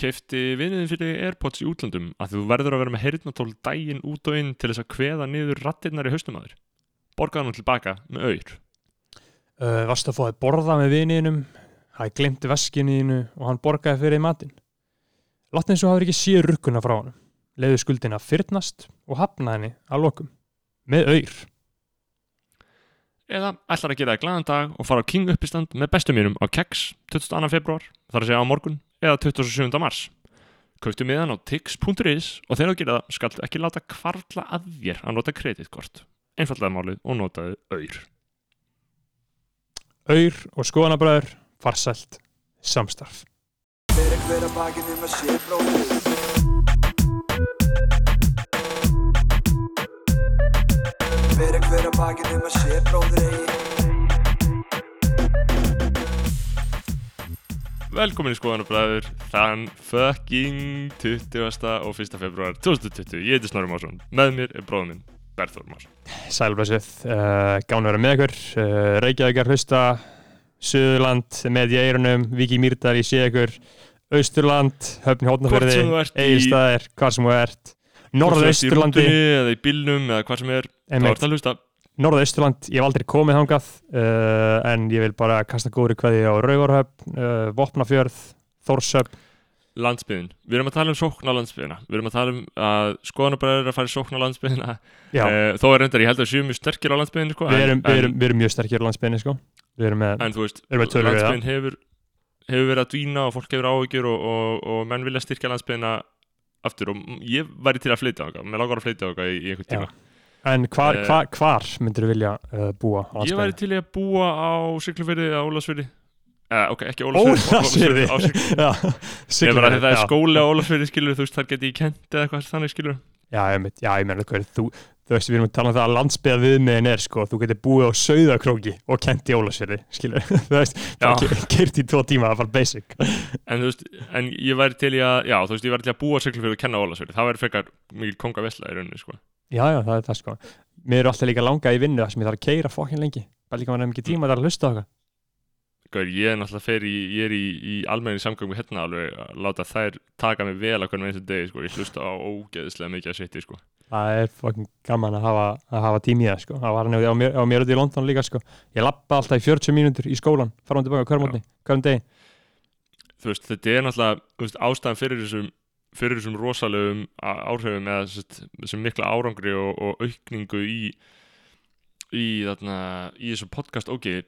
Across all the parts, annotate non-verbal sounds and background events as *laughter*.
kefti vinniðin fyrir Airpods í útlandum að þú verður að vera með heyrnatól dægin út og inn til þess að kveða niður rattirnar í haustum að þér. Borgaði hann tilbaka með auður. uh, að fá að borða með viniðinum Það glemti veskinu þínu og hann borgaði fyrir matinn Láttu eins og hafði ekki séð rukkuna frá honum Leiðu skuldina að fyrnast og hafna henni að lokum Með auður Eða ætlar að gera það glaðan dag og fara á King uppistand með bestum mínum á Kex 22. februar, þar að segja á morgun, eða 27. mars. Kauftu miðan á tix.is og þegar þú gera það skaltu ekki láta kvarla að þér að nota kreditkort. Einfallega málið og notaðu auður. Auður og skoðanabræður farsælt samstarf Fyrir hver að bakið um að sé bróðir Fyrir Velkomin í skoðanabræður þann fucking 20. og 1. februar 2020. Ég heiti Snorri Másson. Með mér er bróðum minn, Berþór Másson. Sælblessið, uh, gána að vera með ykkur uh, Reykjavíkar hlusta Suðurland með í eirunum Viki Mýrdal í sé ykkur Austurland, Höfni Hótnafjörði Egilstaðir, hvað sem þú ert Norðausturlandi Hvort sem þú ert í rútunni eða í bílnum eða hvað sem er. Þá ert að hlusta. Norðausturland, ég hef aldrei komið þangað uh, en ég vil bara kasta góðri kveði á Rauvarhöfn, uh, Vopnafjörð Þórshöfn, Landsbyðin. Við erum að tala um sókn á landsbyðina. Við erum að tala um að skoðanabræður er að fara í sókn á landsbyðina. já, Uh, þó er reyndar, ég held að séu mjög sterkir á landsbyðinu sko, við, en, erum, við, en, erum, við erum mjög sterkir á landsbyrni sko. við erum með, en þú veist, við landsbyðin hefur, hefur verið að dvína og fólk hefur áhyggjur og, og, og menn vilja styrkja landsbyðina aftur og ég væri til að flytja á það, mér langar að flytja á það í, í einhvern tíma. En hvar, Eh, hvar, hvar myndir þú vilja uh, búa Ég væri til að búa á Siglufyrði eða Ólasfyrði. Eh, ok, ekki. Já, Ég bara þetta er skóli á Ólasfyrði skilur, þú veist, þar geti ég kent eða eitthvað þannig skilur. Já, ég, mynd, já, ég meina þú, þú veist, við erum að tala um það að landsbyða viðmiðin er, sko, þú getur búið á Sauðakróki og kent í Ólasfjörði, skilur, *laughs* þú veist, kert í tvo tíma, það bara basic. En þú veist, en ég væri til að, já, þú veist, ég væri til að búa á Siglufyrði og kenna á Ólasfyrði. Það væri frekar mikil konga vesla í rauninni, sko. Já, já, það er það, sko. Mér er alltaf líka langað í vinnu þar sem ég þarf að keira fokkin lengi, bara líka maður nefnir ekki tíma að það er að hlusta á okkar. Gaur, ég er náttúrulega fer í, ég er í, í almenni samgöngu hérna alveg að láta þær taka mig vel að hvernig eins og degi, sko, ég hlusta á ógeðslega mikið að sitti, sko. Það er fokkin gaman að hafa, að hafa tími í það, sko. Það var hann á mér, á mér út í London líka, sko. Ég lappa alltaf í 40 mínútur í skólan, fara hann tilbaka hverjum degi. Þú veist, þetta er náttúrulega, veist, ástæðan fyrir þessum, fyrir þessum rosalegum áhrifum eða þess- þessum mikla árangri og, og aukningu í, í, þarna, í þessu podcast ógeði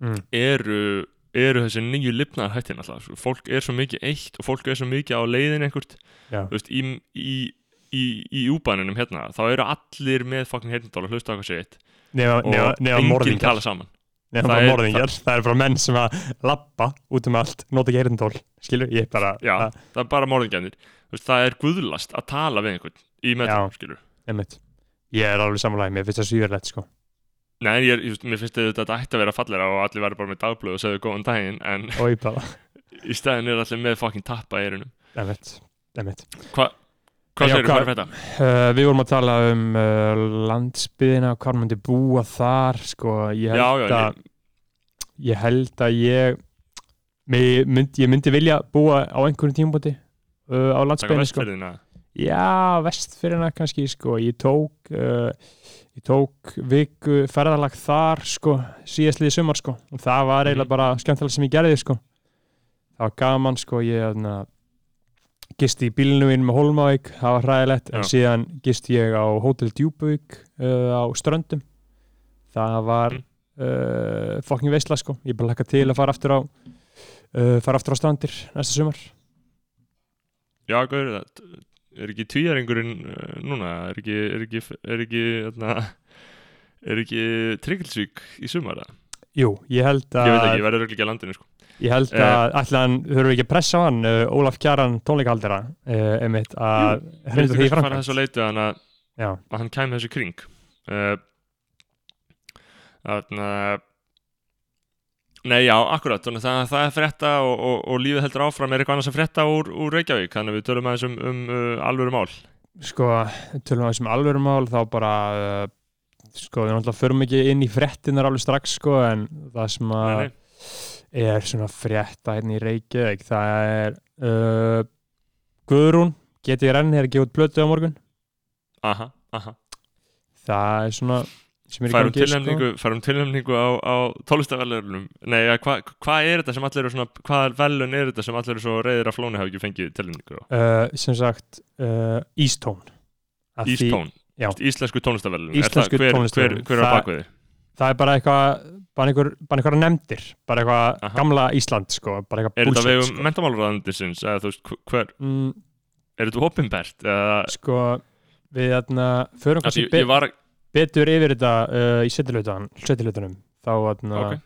Mm. eru, eru þessi nýju lifnaðar hættin alltaf, sko. fólk er svo mikið eitt og fólk er svo mikið á leiðin einhvert. Veist, í, í, í, í úbænunum hérna, þá eru allir með fucking heyrnadál að hlusta hvað segið nema, og enginn tala saman Nei, það Það er er- morðingjar, það er bara menn sem að lappa út um allt, nota ekki heyrndól skilur, ég bara já, að, það er bara morðingjænir það er guðlast að tala við einhvern í meðtum, skilur einmitt. ég er alveg samanlæg, mér finnst það svíðarlegt sko. Nei, ég, er- ég, mér finnst þetta ætti að vera fallera og allir væri bara með dagblöð og segðu góðan daginn en *laughs* í stæðin er allir með fucking tappa í eirunum einmitt, einmitt. Hvað Já, segir þú, hvað- hvað er þetta? Uh, við vorum að tala um uh, landsbyðina, hvað myndi búa þar sko, ég held Já, já, að ég held að ég myndi, ég myndi vilja búa á einhverjum tímabóti uh, á Taka landsbyðina sko. Já, vestfyrirna kannski sko, ég tók uh, ég tók viku ferðalag þar sko, síðastliði sumar sko og það var eiginlega Mhm. bara skemmtilega sem ég gerði sko það var gaman sko ég na, gisti í bílinu inn með Holmavík það var hræðilegt, en síðan gisti ég á Hotel Djúbuvík uh, á Ströndum það var Mhm. uh, fokking veistla sko, ég bara lakka til að fara aftur á uh, fara aftur á strandir næsta sumar Já, góður, það er ekki tvíjaringurinn uh, núna, er ekki er ekki, er ekki, er ekki Tryggilsvík í sumar? Jú, ég held Ég veit að ekki, ég verður ekki að landinu sko. Ég held Eh. að hann, þurfum við ekki að pressa á hann uh, Ólaf Kjaran tónleikaldara uh, einmitt að hrinda því kannski fara fram þessu að leitu hann að, að hann kæmi þessu kring Þannig að Nei, já, akkurat, þannig að það, það er frétta og, og, og lífið heldur áfram er eitthvað annars að frétta úr, úr Reykjavík, þannig að við tölum aðeins um, um uh, alvöru mál. sko, tölum við sem alvöru mál þá bara uh, sko, við náttúrulega förum ekki inn í fréttinar alveg strax sko, en það sem að. Er svona frétta hérna í Reykjavík. Það er uh, Guðrún getið renn er að gefa út plötu á morgun? Aha, aha. Það er svona færum sko. tilnefningu, færum tilnefningu á, á tólistavelunum nei, ja, hvað hva er þetta sem allir eru svona hvað velun er þetta sem allir eru svo reyðir að flóni hafa ekki fengið tilnefningu á? Uh, sem sagt uh, Að því- Ístón, íslensku tónlistavelun Íslensku hver, hver, tónlistarverðlaun. hver er á Það- er bara eitthvað bara einhver, bara einhver nefndir bara eitthvað Aha. gamla Ísland sko, bara eitthvað Er þetta bullshit vegum sko. mentamálaráðandisins eða þú veist, hver, mm, er þetta opinbert eða, sko við þarna förum kannski be var betur yfir þetta uh, í setjulautunum þá, þarna, Ok.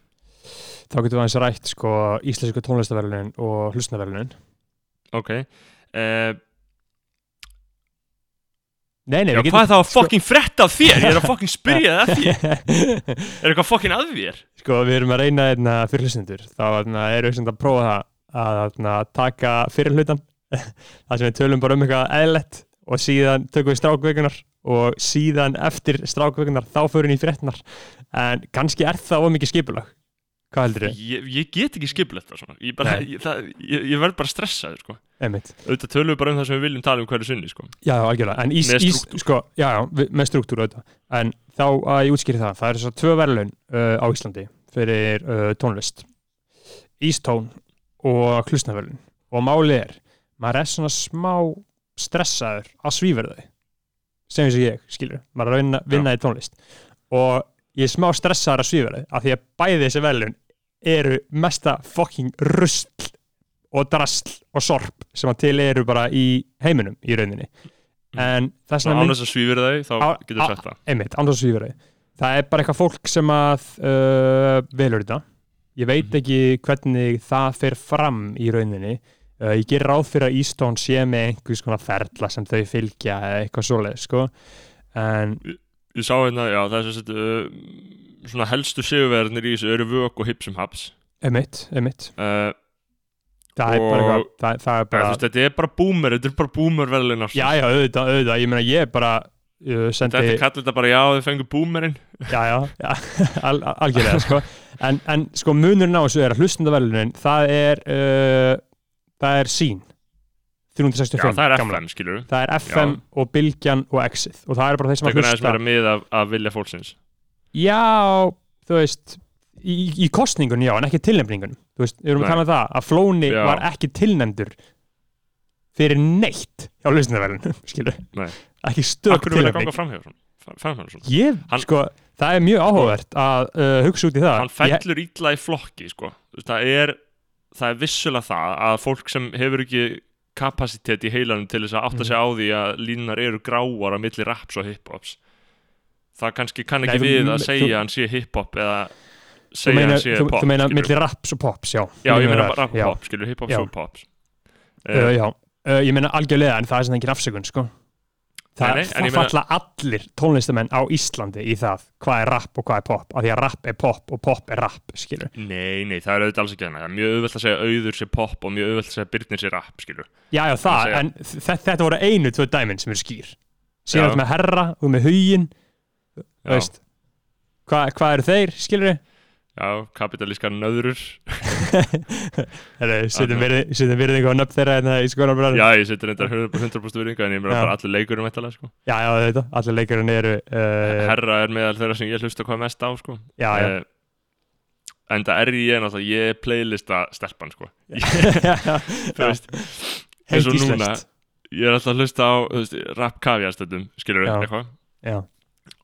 þá getum við aðeins rætt sko, íslensku tónlistaverlunin og hlustnaverlunin ok uh, Nei, nei, Já, hvað er það að sko- fokking fretta af þér? Ég er að *laughs* fokking spyrja það að þér Er eitthvað fokking að þér? sko, við erum að reyna einna fyrir hlustendur. Þá þarna, erum við sem að prófa það að þarna, taka fyrir hlutan *laughs* það sem við tölum bara um eitthvað eðlett og síðan tökum við strákveikunar og síðan eftir strákveikunar þá förum við í fréttinar en kannski er það of mikið skipulag hvað heldur þið? Ég, ég get ekki skipulegt það svona Ég, bara, ég, það, ég, ég verð bara stressaður sko. Einmitt. Auðvitað tölum við bara um það sem við viljum tala um hverju sinni sko. Já, já, algjörlega, en ís, Með ís, strúktúr. sko, já, já, með struktúr auðvitað, en þá að ég útskýri það, það eru svo tvö verðlaun uh, á Íslandi fyrir uh, tónlist Ístón og klusnaverðlaun og málið er, maður er svona smá stressaður að svíverða þau sem eins og ég, skilur maður er að vinna, vinna í tónlist og ég er smá stressaður að svíverða þau af því að bæði þessi verðlaun eru mesta fucking rusl og drasl og sorp sem að til eru bara í heiminum í rauninni. En það er Svona svona án þess að svífur þau þá getur þú sagt það. einmitt, án þess að svífur þau það er bara eitthvað fólk sem að uh, velur þetta. Ég veit Mhm. ekki hvernig það fer fram í rauninni. Uh, ég ger ráð fyrir að Ístón sé með einhvers konar ferla sem þau fylgja eða eitthvað svoleið sko. En Ég sá hérna, já, það er sagt uh, svona helstu sigurverðinir í þessu eru vök og hipsum haps einmitt, einmitt. Uh, það er bara Og- það, það er bara, Þetta er bara boomer, þetta er bara boomer verðin já já, auðvitað, auðvitað. Ég meina ég bara uh, sendi Þetta kallar þetta bara já, þau fengur boomerinn já, já, já, al, *laughs* al- algjörlega sko. en, en sko munurinn á þessu er að hlustendaverlunin það er uh, það er sín Já, 365 það er gamla. FM, skilur það er FM og Bylgjan og Exit. Og það er bara þeir sem að Tekur aðeins hlusta. meira mið af, af vilja fólksins já, þú veist í, í kostningun já, en ekki tilnefningun þú veist, við erum Nei. að tala um það að Flóni Já. var ekki tilnefndur fyrir neitt hjá hlustendaverlunum, *laughs* skilur Nei. ekki stök tilnefning ég, Hann- sko, það er mjög áhugavert að uh, hugsa út í það Hann fellur ítla í flokki, sko Það er, það er vissulega það að fólk sem hefur ekki kapasitet í heilanum til þess að átta Mhm. sig á því að línar eru gráar á milli raps og hiphops það kannski kann Nei, ekki þú- við að þú- segja að hann sé hiphop eða þú segja meina, hann sé þú, pop þú meina skilurðu. milli raps og pops, já. Já, ég meina rap og pop, skilur, hip-hop og pops. Uh, já, uh, ég meina algjörlega en það er sem engin afsökun sko. það, Nei, nei, það ég meina- falla allir tónlistamenn á Íslandi í það hvað er rap og hvað er pop af því að rap er pop og pop er rap skilur. Nei, nei, það er auðvitað alls ekki þannig Það mjög auðvelt að segja auður sé pop og mjög auðvelt að segja Byrnir sé rap, skilur já, já, það, segja- en þe- þetta voru einu tvö dæmin sem eru skýr. Síðan með herra og með hugin. Veist hvað hva eru þeir, skilur Já, kapitalískar nöðrur. *laughs* Við setjum virðingu á nöfn þeirra hérna í skólanbræður Já, ég setur reyndar 100% virðingu en ég meina bara allir leikurum eitthvað, sko. Já, já, þetta, allir leikurinn eru uh, Herra er meðal þeirra sem ég hlusta hvað mest á, sko. Já, já, Eh, En það er ég náttúrulega, ég er playlista stelpan, sko. *laughs* Þú Já. veist, eins og núna Ég er alltaf að hlusta á, veist, rap kaviarstöndum, skilur Já. eitthvað. Já,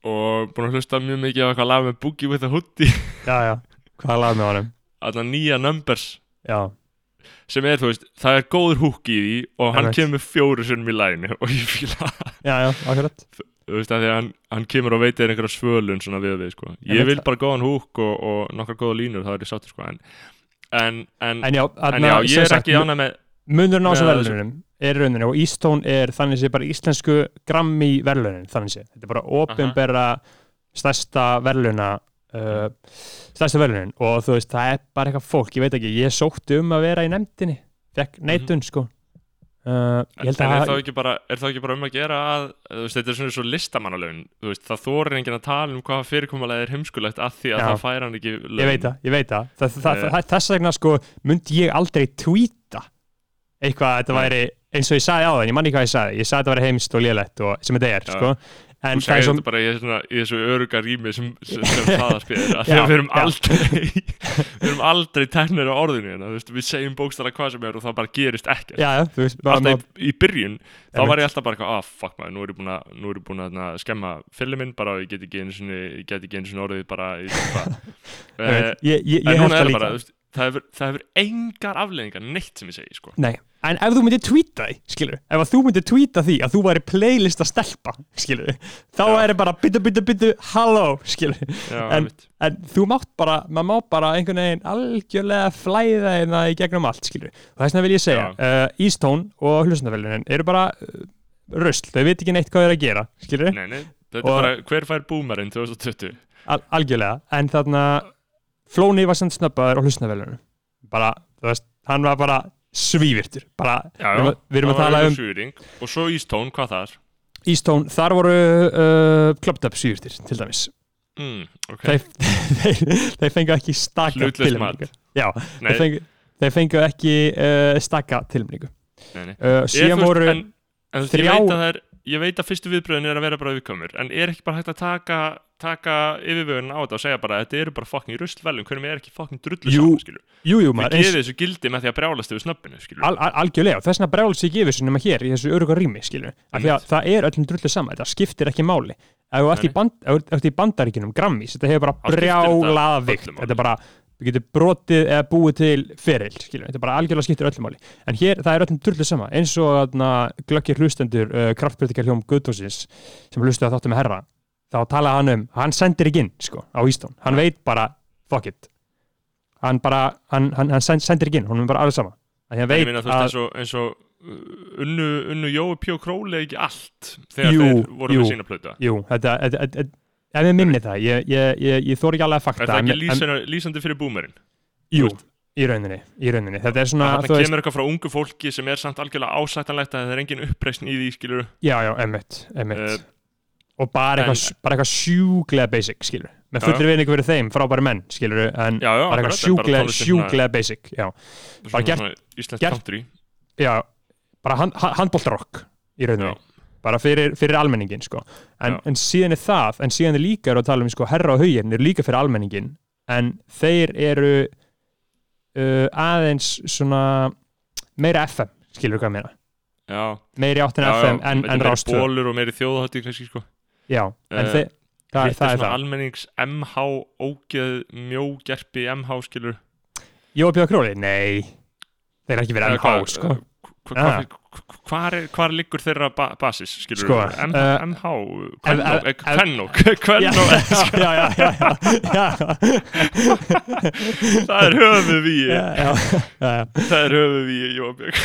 Og búin að hlusta mjög mikið á eitthvað lag með Boogie with a Hoodie. *laughs* Já, já, hvað lag með honum? Alla nýja numbers. Já, sem er, þú veist, það er góður húk í því og hann Einmitt. kemur fjóru sinnum í læginu *laughs* og ég það, já, já, akkurat. Þú veist, að því að hann, hann kemur og veitir einhverja svölun svona við við, sko. Ég Einmitt. vil bara góðan húk og, og nokkar góða línur þá er ég sáttur, sko. En, en, en, en já, en já, ég er ekki ánæg með munurinn á með þessu. verðlunum er rauninni og Eastone er þannig sé bara íslensku Grammy verðlunin þannig sé, þetta er bara ofinbera stærsta verðluna uh, stærsta verðlunin og þú veist, það er bara eitthvað fólk, ég veit ekki, ég sótti um að vera í nefndinni fekk Mhm. neitun sko uh, En, er, þá ekki er ekki bara um að gera að veist, þetta er svona svo listamannalögn það þorir enginn að tala um hvað fyrirkomulega er heimskulegt að því að Já. það fær hann ekki laun. ég veit það, ég veit það, það, það, Eh. það þess vegna sko myndi ég aldrei tweeta eitthvað að þetta væri eins og ég sagði á það, ég manni hvað ég sagði ég sagði að þetta væri heimst og lélegt og sem þetta er Já. sko. En það er segir svo þetta bara í, svona, í þessu öruga rými sem, sem, sem *laughs* að Já, við erum aldrei við erum aldrei teknir á orðinu hérna, veist, við segjum bókstala hvað sem er og það bara gerist ekkert. Já, já, þú veist, bara, alltaf í, í byrjun þá var ég alltaf bara ah fuck maður, nú er ég búin að er ég búin að na, skemma fyllir minn bara og ég get ekki ég einu sinni orðið bara hvað *laughs* ég, ég, ég, ég en núna er það bara, þú veist, það hefur, það hefur engar afleðingar neitt sem ég segi, sko. Nei, en ef þú myndir tweeta því, skilur ef þú myndir tweeta því að þú væri playlist að stelpa, skilur þá Já. er bara byttu, byttu, byttu, halló skilur, Já, En- en þú mátt bara maður má bara einhvern veginn algjörlega flæða hérna í gegnum allt, skilur og þess vegna vil ég segja, uh, Eastone og hlustandafélagin eru bara uh, rusl, þau veit ekki neitt hvað þau eru að gera, skilur Nei, nei, þetta er bara, hver fær boomerinn 2020? Al algjörlega, en þarna Flóni var samt snabbaður á hlustandafélaginu bara, þú veist, hann var bara svívirtur, bara Já, að- við erum að tala um Suðuring. Og svo Eastone, hvað þar? Eastone, þar voru uh, Clubbed Up svívirtir, til dæmis. Mm, ok, þeir, *laughs* þeir, fengu ekki mat. tilmningu Já, þeir fengu, þeir fengu ekki uh, nei, nei. Uh, síðan voru en, en veist, ég þrjá- veit að það er ég veit að fyrstu viðbröðin er að vera bara viðkomur en er ekki bara hægt að taka taka yfirvögun á þetta og segja bara að þetta eru bara fucking ruslvelum, hvernig er ekki fucking drullu Jú, saman, jú, við gefið þessu gildi með því að brjálast yfir snöppinu, skilur al, al, algjörlega þess brjáls ég gefið sem nema hér í þessu öruga rými skilur, af því að það er öllum drullu sama þetta skiptir ekki máli. Ef þú ert í, í bandaríkinum Grammys, þetta hefur bara Þá skiptir þetta brjálað vikt öllu máli. þetta er bara, við getum brotið eða búið til feril, skilur, þetta er bara algjörlega skiptir öllum máli, en hér það er öllum drullu sama. Eins og glöggir hlustendur uh, kraftbyrtikar hljóm Guðdósins sem hlustu að þáttu með herra þá talaði hann um, hann sendir ekki inn sko, á Ístón, hann veit bara fuck it. Hann bara, hann, hann, hann send, sendir ekki inn, hann er bara alveg sama. Því hann veit þú að eins og, eins og uh, unnu, unnu Jói Pjó Króli ekki allt þegar Jú, þeir voru jú. með sína plöta Jú, þetta, þetta, þetta, ef ég minni það, ég, ég, ég, ég þóri ekki alveg að er fakta. það ekki en- lýsandi, fyrir boomerinn Jú, í rauninni, í rauninni. Þetta er svona, að þú þarna veist, kemur eitthvað frá ungu fólki sem er samt algjörlega ásættanlegt að það er engin uppreisn í því, skilur já, já, emmitt, emmitt. Eh, og bara eitthvað, bara eitthvað sjúklega basic, skilur. Með Já, fullir vinningu fyrir þeim, frábæri menn, skilur, en já, já, bara eitthvað sjúklega basic, já. bara gert- Íslensk country Já, bara hand, handbóltarokk í rauninni. Bara fyrir, fyrir almenningin, sko. En, en síðan er það, en síðan er líka að tala um, sko, herra og haugin eru líka fyrir almenningin, en þeir eru uh, aðeins svona meira FM, skilur hvað ég meina. já, meiri áttin já, FM já, en, en er meiri bólur og meiri þjóðhátti kannski sko. Já, en Eh, þið það, er er það. almennings MH ógeð mjógerpi MH skilur. Jóa Bjóða Króli, nei. Þeir eru ekki verið Eða MH sko Ah. hva- hva- hvar, er, hvar liggur þeirra ba basis skilur Sko, M, eh, MH Kvennó Kvennó það er höfuð við það er höfuð við Jóbjörg *laughs*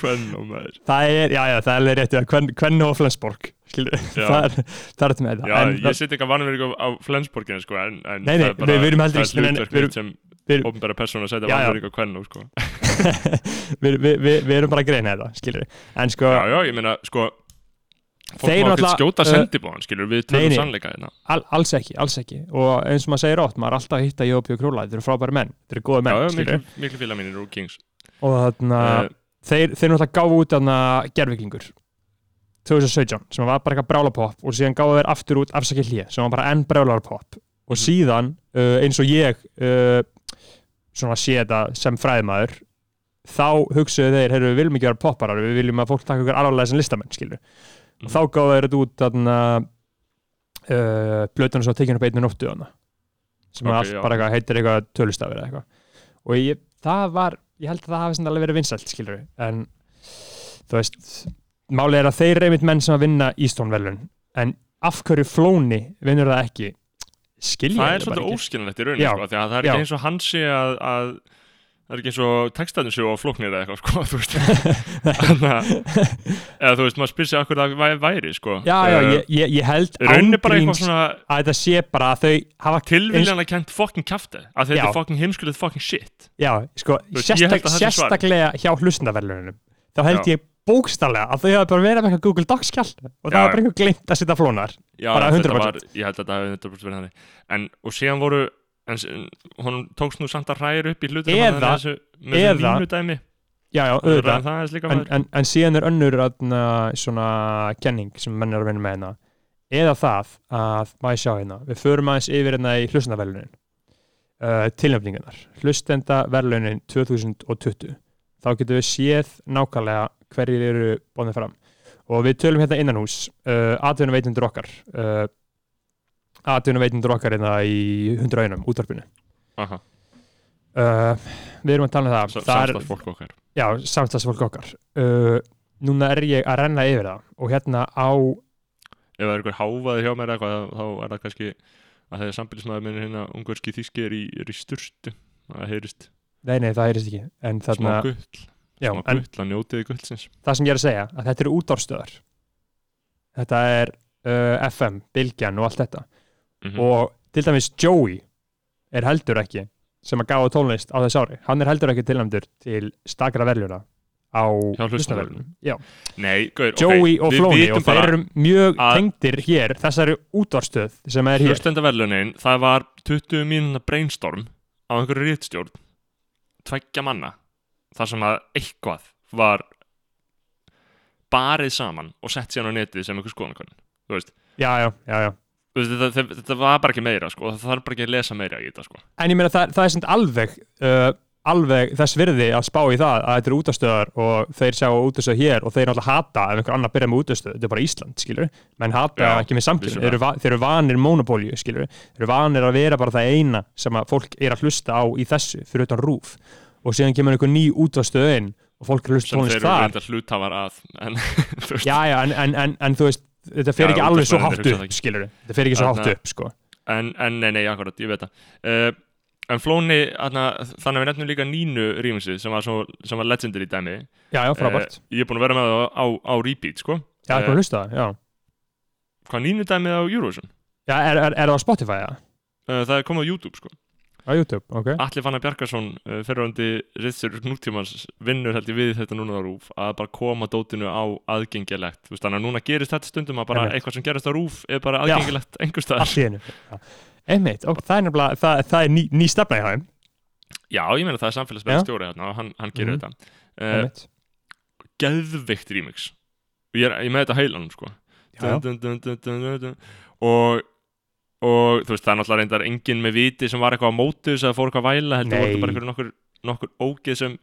Kvennó það er, já, já, það er rétt hvern og Flensborg *laughs* það er þetta með það ég set ekki að vanverið á Flensborginu sko en, en Nei, nei, það er bara, það er nei, nei, hlutverk við erum- mitt sem ofnbæra persónu að setja Já, já. vanverið á Kvennó sko. *laughs* Við, við, við, við erum bara að greina þetta skilur, en sko Já, já, ég meina, sko Fólk má ekki skjóta sendibóðan, skilur, við nei. sannleika hérna. Al, alls ekki, alls ekki. Og eins og maður segir ótt, maður er alltaf að hitta Jóa Bjóða Króla þetta eru frábæri menn, þetta eru góði menn já, miklu, miklu félag mínir úr Kings. Og þarna uh, þeir, þeir náttúrulega gáfu út þarna gervikingur 2017 sem var bara eitthvað brálapopp og síðan gáfu þeir aftur út afsakið hlýja sem var bara enn brálarpopp. Og Mhm. síðan uh, eins og ég uh, svona sé þetta sem fræðmaður þá hugsuðu þeir, heyrðu við viljum ekki vera popparar við viljum að fólk taka ykkur alvarlega sem listamenn skilur og Mhm. þá gáfu þeir þetta út þarna uh, blötuna svo tekinu upp einni nóttu þarna sem Ok, okay, allt já. bara eitthvað, heitir eitthvað tölustafir eða eitthvað og ég, það var, ég held að það hafi alveg verið vinsælt skilur en þú veist, málið er að þeir eru einmitt menn sem að vinna Ístónvelun en af hverju flóni vinnur það ekki skilja Það er svolítið óskiljanlegt í rauninni, Já, sko, það er já. ekki eins og hann sé að, að það er ekki eins og textaðin séu á flóknir eða eitthvað *laughs* sko, þú veist. *laughs* Eða þú veist, maður spyr sig akkur það væ- væri, sko. Já, já, Eh, ég, ég, held ángríns að þetta sé bara að þau hafa tilviljan að kent fucking kjafti að þetta er fucking heimskulegt fucking shit. Já, sko, það sérstaklega hjá hlustendaverlunum þá held ég bókstallega að þau hafa bara verið með eitthvað Google Docs kjall og það já. bara einhver gleymt að setja flónar. Já, Bara þetta 100%. Var, ég held að þetta hefði 100% verið þannig. En, og síðan voru en, hún tókst nú samt að hræra upp í hlutur Eða- með þessu línudæmi. Já, já, auðvitað það en, en, en síðan er önnur atna, svona kenning sem menn er að vinna með hérna. Eða það að, maður sjá hérna við förum aðeins yfir hérna í hlustendaverlunin uh, tilnefningarnar. Hlustendaverlunin 2020 þá getum við séð nákvæmlega hverjir eru bóðið fram. Og við tölum hérna innan hús uh, atvinnuveitundur okkar uh, atvinnuveitundur okkar hérna í 100 einum útvarpinu. Uh, við erum að tala um það. Sa- það er, samstarf fólk okkar. Já, samstagsfólk okkar. Uh, Núna er ég að renna yfir það. Og hérna á ef það er einhver háfaður hjá mér eitthvað þá er það kannski að það er sambilismæður minn hérna ungverski þýski er í, í sturtu. Það heyrist Nei, nei, það heyrist ekki. En, þarna, gull já, en það sem ég er að segja að þetta eru útvarstöðar Þetta er uh, FM, Bylgjan og allt þetta. Mm og til dæmis Joey er heldur ekki sem að gáða tónlist á þess ári. Hann er heldur ekki tilnæmdur til stakra verðluna á hlustaverðlunum Nei, Joey ok, og við Flóni og þeir eru mjög tengdir hér þessari útvarstöð sem er hér. Hlustendaverlunin, það var 20 mínuna brainstorm á einhverju rítstjórn tveggja manna þar sem að eitthvað var barið saman og sett síðan á netið sem einhver skoðanakonun þú veist, Já, já, þetta, þetta, þetta var bara ekki meira sko, það þarf bara ekki að lesa meira í þetta sko. En ég meina það, það er sem alveg uh, alveg þess virði að spá í það að þetta eru útastöðar og þeir sjá útastöð hér og þeir náttúrulega hata ef einhver annar byrja með útastöð, þetta er bara Ísland, skilur menn hata Já, ekki með vissulega. þeir, þeir eru vanir monopólju, skilur þeir eru vanir að vera bara það eina sem að fólk er að hlusta á í þessu fyrir utan rúf og síðan kemur einhver ný útastöð inn og fólk er að hlusta sem þeir eru þar hlutafar að en, *laughs* Já, já, en, en, þú veist þetta fer Já, ekki alveg svo hátt upp, skilur þetta fer ekki svo hátt upp, sko. En, en nei, nei, akkurat, ég veit það. Uh, en Flóni, þannig að við nefnum líka Nínu rýminsið sem sem var legendary dæmi. Já, já, frábært. Eh, ég er búin að vera með það á, á repeat sko. Já, það er eh, bara að hlusta það, já. Hvað Nínu dæmið á Eurovision? Já, er, er, er það á Spotify, já? uh, það er komið á YouTube sko. Á YouTube, ok. Alli Fannar Bjarkarsson, uh, fyrirvændi ritsur nútímans, vinnur held ég við þetta núna á rúf, að bara koma dótinu á aðgengilegt, þannig að núna gerist þetta stundum að bara Einmitt. eitthvað sem gerist á rúf er bara aðgengilegt einhver staðar. Einmitt, og það er nefnilega það, það er ný, ný stefna í hæðum Já, ég meina það er samfélagslega stjóri þarna og hann, hann gerir Mhm. þetta. Uh, Geðveikt remix. Og ég ég með þetta heilanum sko. Já, já. dun, dun, dun, dun, dun, dun. og og þú veist, það er náttúrulega reyndar enginn með viti sem var eitthvað á móti þess að fór eitthvað að væla heldur voru bara einhverju nokkur, nokkur ógeð sem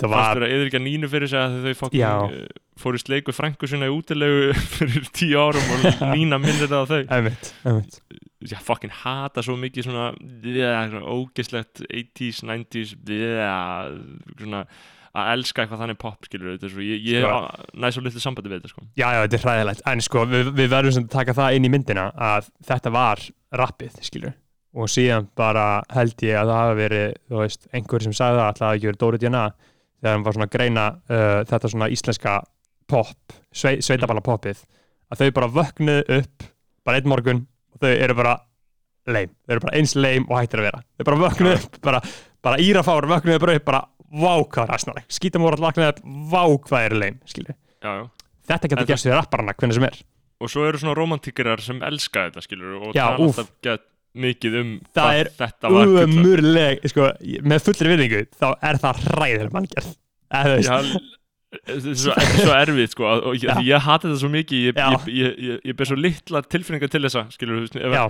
það var vera yfir ekki að nínu fyrir sig að þau fokkin uh, fóru í sleik við frængu sinna í útilegu *laughs* fyrir tíu árum og *laughs* nína minnir það á þau. Einmitt, einmitt. Já, fokkin hata svo mikið svona, yeah, svona ógeðslegt 80s, 90s yeah, svona að elska eitthvað þannig pop, skilur þetta svo, ég, ég Sko. næ svo litlu sambandi við þetta sko. Já, já, þetta er hræðilegt, en sko við, við verðum sem að taka það inn í myndina að þetta var rappið, skilur og síðan bara held ég að það hafa verið, þú veist, einhver sem sagði það alltaf að ekki verið Dóri Djana þegar hann var svona að greina uh, þetta svona íslenska pop, svei, sveitaballa popið að þau bara vöknuðu upp bara einn morgun og þau eru bara leim, þau eru bara eins leim og hættir að vera þau bara vöknuðu upp, bara, bara írafár vöknuðu bara upp, bara vá hvað er aðsnáleg skítum voru að vaknaði upp, vá hvað er leim já. þetta getur gerst við rapparana hvernig sem er. Og svo eru svona romantíkarar sem elska þetta, skilur og Já, tala alltaf gett mikið um Það er umurleg, sko, með fullri virðingu þá er það hræðileg manngjörð þetta er svo, svo erfið sko, og ég, ég hati þetta svo mikið ég, ég, ég, ber svo litla tilfinningar til þessa veist, ef, já,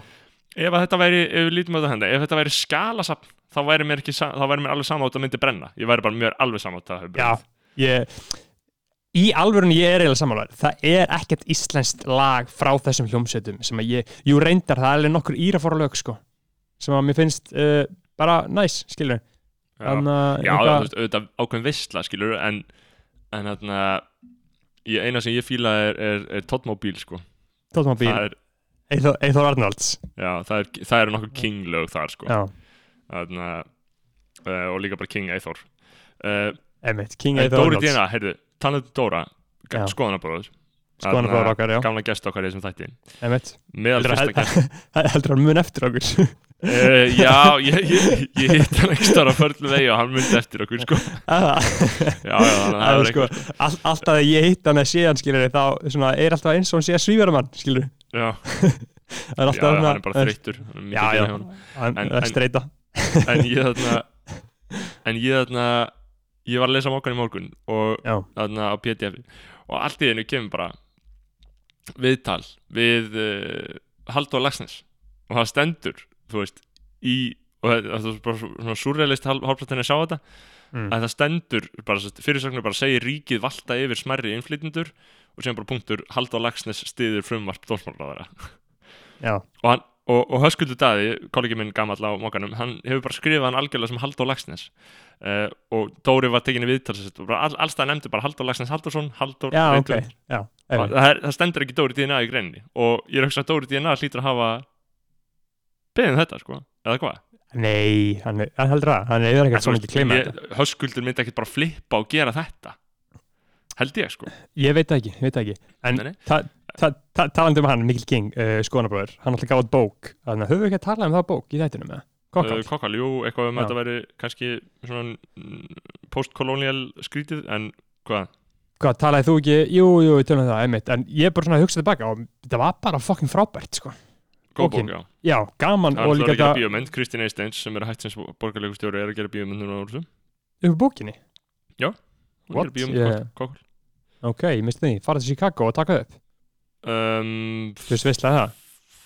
ef þetta væri ef við lítum á þetta henda, ef þetta væri skalasafn þá væri mér, ekki, þá væri mér alveg sama átt að myndi brenna. Ég væri bara mjög alveg sama átt að já brennið. Ég, í alvörunni ég er eiginlega samanlega það er ekkert íslenskt lag frá þessum hljómsveitum sem að ég, jú reyndar það er alveg nokkur írafóra lög, sko sem að mér finnst uh, bara næs, skilur já, Þannig að já eitthvað- þú veist, auðvitað ákveðin veistla skilur en, en þarna ég, eina sem ég fíla er, er, er Totmobíl sko. Er, Eithor, Arnolds já, það er, það er nokkuð King lög þar sko. Já, þarna, uh, og líka bara King Eithor uh, Emmett, King en Eithor Dóri DNA, heyrðu, talandi um Dóra. Skoðanabróður skoðanabróður okkar, já, gamla gest okkar í þessum þætti. Meðal Heldur fyrsta *laughs* að- gest heldur hann mun eftir okkur. Uh, já, ég, ég, ég hitt hann ekki stóra förlu vegi og hann myndi eftir okkur sko. Það *laughs* já, já, þannig að það er sko, alltaf að ég hitt hann að sé hann skilur þá svona, er alltaf eins og hann sé að svífara mann skilur, já, *laughs* er já, hann er bara er mikið Já, já. hann En- er streita en ég *laughs* þarna en ég þarna ég var að lesa mokkan í morgun og þarna á PDF og allt í einu kemur bara viðtal við uh, Halldór Lagsnes og það stendur þú veist í og það er bara svona surrealist hálfplatinu að sjá þetta. Mm. að það stendur bara fyrirsögnur bara segir ríkið valta yfir smerri innflytjendur og sem bara punktur Halldór Lagsnes stiður frumvarp dómsmálaráðara já, og, hann, og, og Höskuldur Daði, kollegi minn gamall á mokkanum, hann hefur bara skrifað hann algjörlega sem Halldór Lagsnes uh, og Dóri var tekinni viðtal og bara all, allstað nefndi bara Halldór Lagsnes Halldórsson Halldór já, ok. Reykjavík. já, það, það stendur ekki Dóri DNA í greinni og ég er að hugsa að Dóri DNA hlýtur að hafa beðið um þetta sko. Eða hvað? Nei, hann, er- heldur það hann er En ekkert svo mikið þetta. Höskuldur myndi ekkert bara flippa og gera þetta held ég sko ég veit það ekki, ég veit það ekki en ta, ta, ta, talandi um hann, Mikil King uh, skoðanabróður, hann alltaf gáð bók þannig að höfum við ekki að tala um það bók í þættinu með Kokkál, Uh, Kokkal, jú, eitthvað um Já. að þetta væri kannski svona post-kolonial skrítið en hvað? hvað talaði þú ekki jú, jú, við tölum um það, einmitt en ég er bara svona að hugsa tilbaka og þetta var bara fucking frábært sko. Góð bók, já. já, gaman Það og er líka að gera þetta bíómynd, Kristín Eisteins sem er hægt sem borgarleikustjóri er að gera bíómynd núna úr þessu. upp bókinni Hún What? gerir bíómynd Yeah. yeah. Ok, ég misti því, fara til Chicago og taka upp? Um, þú veist veistlega það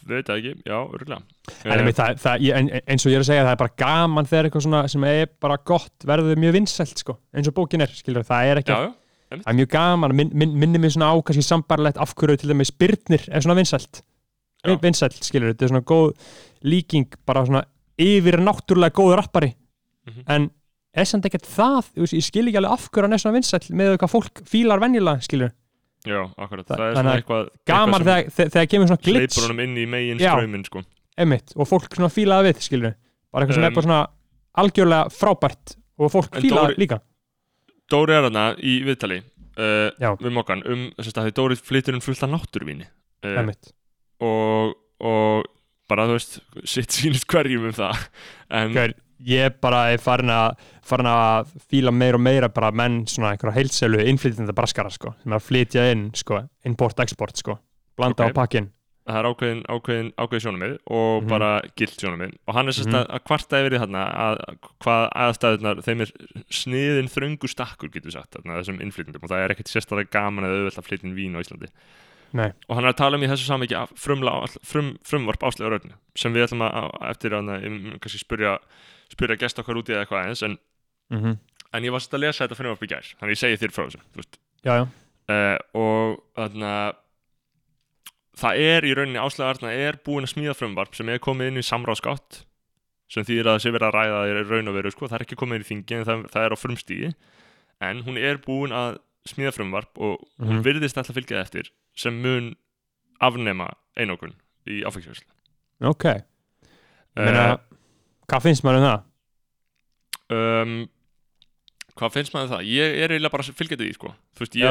veit ekki, já, örgulega. en, einmitt, það, það, en, eins og ég er að segja það er bara gaman þegar eitthvað svona sem er bara gott verður mjög vinsælt sko, eins og bókin er skilur, það er ekki, Já, já, það er mjög gaman min, min, minni mig svona á kannski sambarlegt af hverju til dæmis Byrnir er svona vinsælt. Já. vinsælt skilur, þetta er svona góð líking, bara svona yfir náttúrulega góð rappari. Mhm. en er samt ekkert það, ég skil ekki alveg af hverju hann er svona vinsæll með hvað fólk fílar venjulega skilur, já, akkurat. Það- Það er svona að eitthvað, gaman eitthvað þegar, þegar, kemur svona sem glitch. hleypur honum inn í megin Já. strömmin, sko. emitt, og fólk svona fílaði við skilur, bara eitthvað sem er Um, bara svona algjörlega frábært og fólk En fílaði Dóri- líka. Dóri er hana í viðtali uh, við mokkan um þess að Dóri flytur um fullt af náttúrvíni uh, emitt, og, og bara þú veist sitt sínist hverjum um það. En Gaur, ég bara er farin að farin að fíla meira og meira bara menn svona einhverja heilselu innflytjandi braskara sko, sem er að flytja inn sko, import-export sko, blanda Ok. á pakkin það er ákveðin, ákveðin, ákveðin sjónumið og Mhm. bara gilt sjónumið og hann er sérst Mhm. að, að kvarta yfir því þarna að hvað aðstæðunar þeim er sniðin þröngu stakkur getur sagt þarna, þessum innflytjandum og það er ekkert sérstaklega gaman að flytja inn vín á Íslandi Nei. og hann er að tala um í þessu samviki frumvarp áslega rauninu sem við ætlum að eftir að um, kannski spyrja, spyrja gest okkar út í eða eitthvað eins en, mm -hmm. en ég var svolítið að lesa þetta frumvarp í gær þannig ég segi þér frá þessu uh, og þarna það er í rauninni áslega Arna er búin að smíða frumvarp sem er komið inn í samráðskátt sem þýðir að það sé verið að ræða það er raun og veru sko, það er ekki komið inn í þingi en það, það er á frumstíði en hún er búin að smíða frumvarp og hún Mhm. virðist alltaf fylgja það eftir sem mun afnema einokun í áfengisverslu ok Meina, hvað finnst maður um það? um, hvað finnst maður um það? Ég er eiginlega bara fylgjandi því sko. þú veist, ég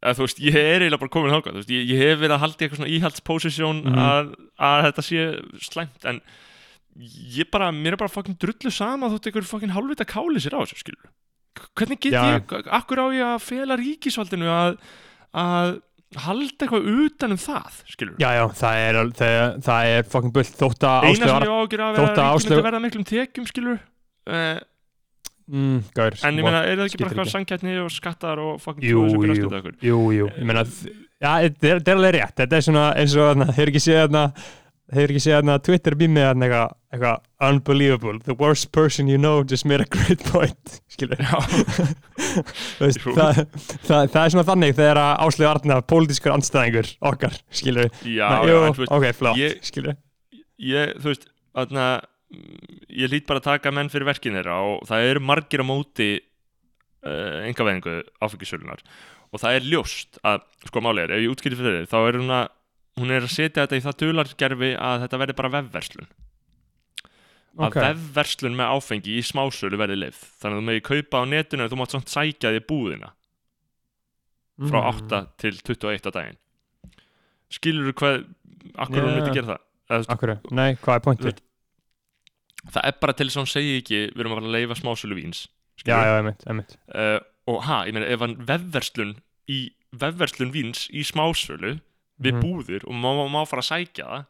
að, þú veist, ég er eiginlega bara komin veist, ég, ég hef verið að halda í eitthvað svona íhaldsposisjón Mhm. að, að þetta sé slæmt en ég bara, mér er bara fucking drullu sama þótt einhver fucking hálfvita káli sér á þessu skilur hvernig get Já. ég, akkur á ég að fela ríkisvaldinu að, að halda eitthvað utan um það skilur Já, já, það er, það, það er fucking bull. Þótt að eina sem Áslaugar ég á að gera að þótt vera að að ríkið myndi Áslaug- verða miklum tekjum skilur uh, mm, gaur, en ég meina, er það ekki bara eitthvað ekki. sangkjarni og skattar og fucking Jú, jú. Jú, jú, ég meina þ- Já, þetta er, alveg rétt. Þetta er svona eins og þarna, þeir ekki séð þarna þeir ekki séð þarna Twitter býmið þarna eitthvað eitthvað unbelievable. The worst person you know just made a great point *laughs* skilur Já, *laughs* veist, það, það, það er svona þannig þegar að Áslegu Arna pólitískur andstæðingur okkar skilur já, já jú, þú veist, ok, flott ég- skilur ég, þú veist, þarna ég lít bara að taka menn fyrir verkin þeirra og það eru margir á móti uh, engaveðingu áfengisölunar og það er ljóst að, sko er, ef ég útskýri fyrir þið, þá er hún að hún er að setja þetta í það dulargerfi að þetta verði bara vefverslun. Að vefverslun með áfengi í smásölu verði leið þannig að þú megi kaupa á netinu en þú mátt samt sækja því búðina. Frá Mm. 8 til 21 á daginn. Skilur þú hvað akkur hún Já. myndi gera það? Eða, Akkur, nei, hvað er pointið? það er bara til þess að hún segi ekki við erum að fara að leifa smásölu víns Já, já, einmitt, einmitt. Uh, og ha, ég meina ef hann vefverslun í vefverslun víns í smásölu við Mhm. búðir og má, má, má fara að sækja það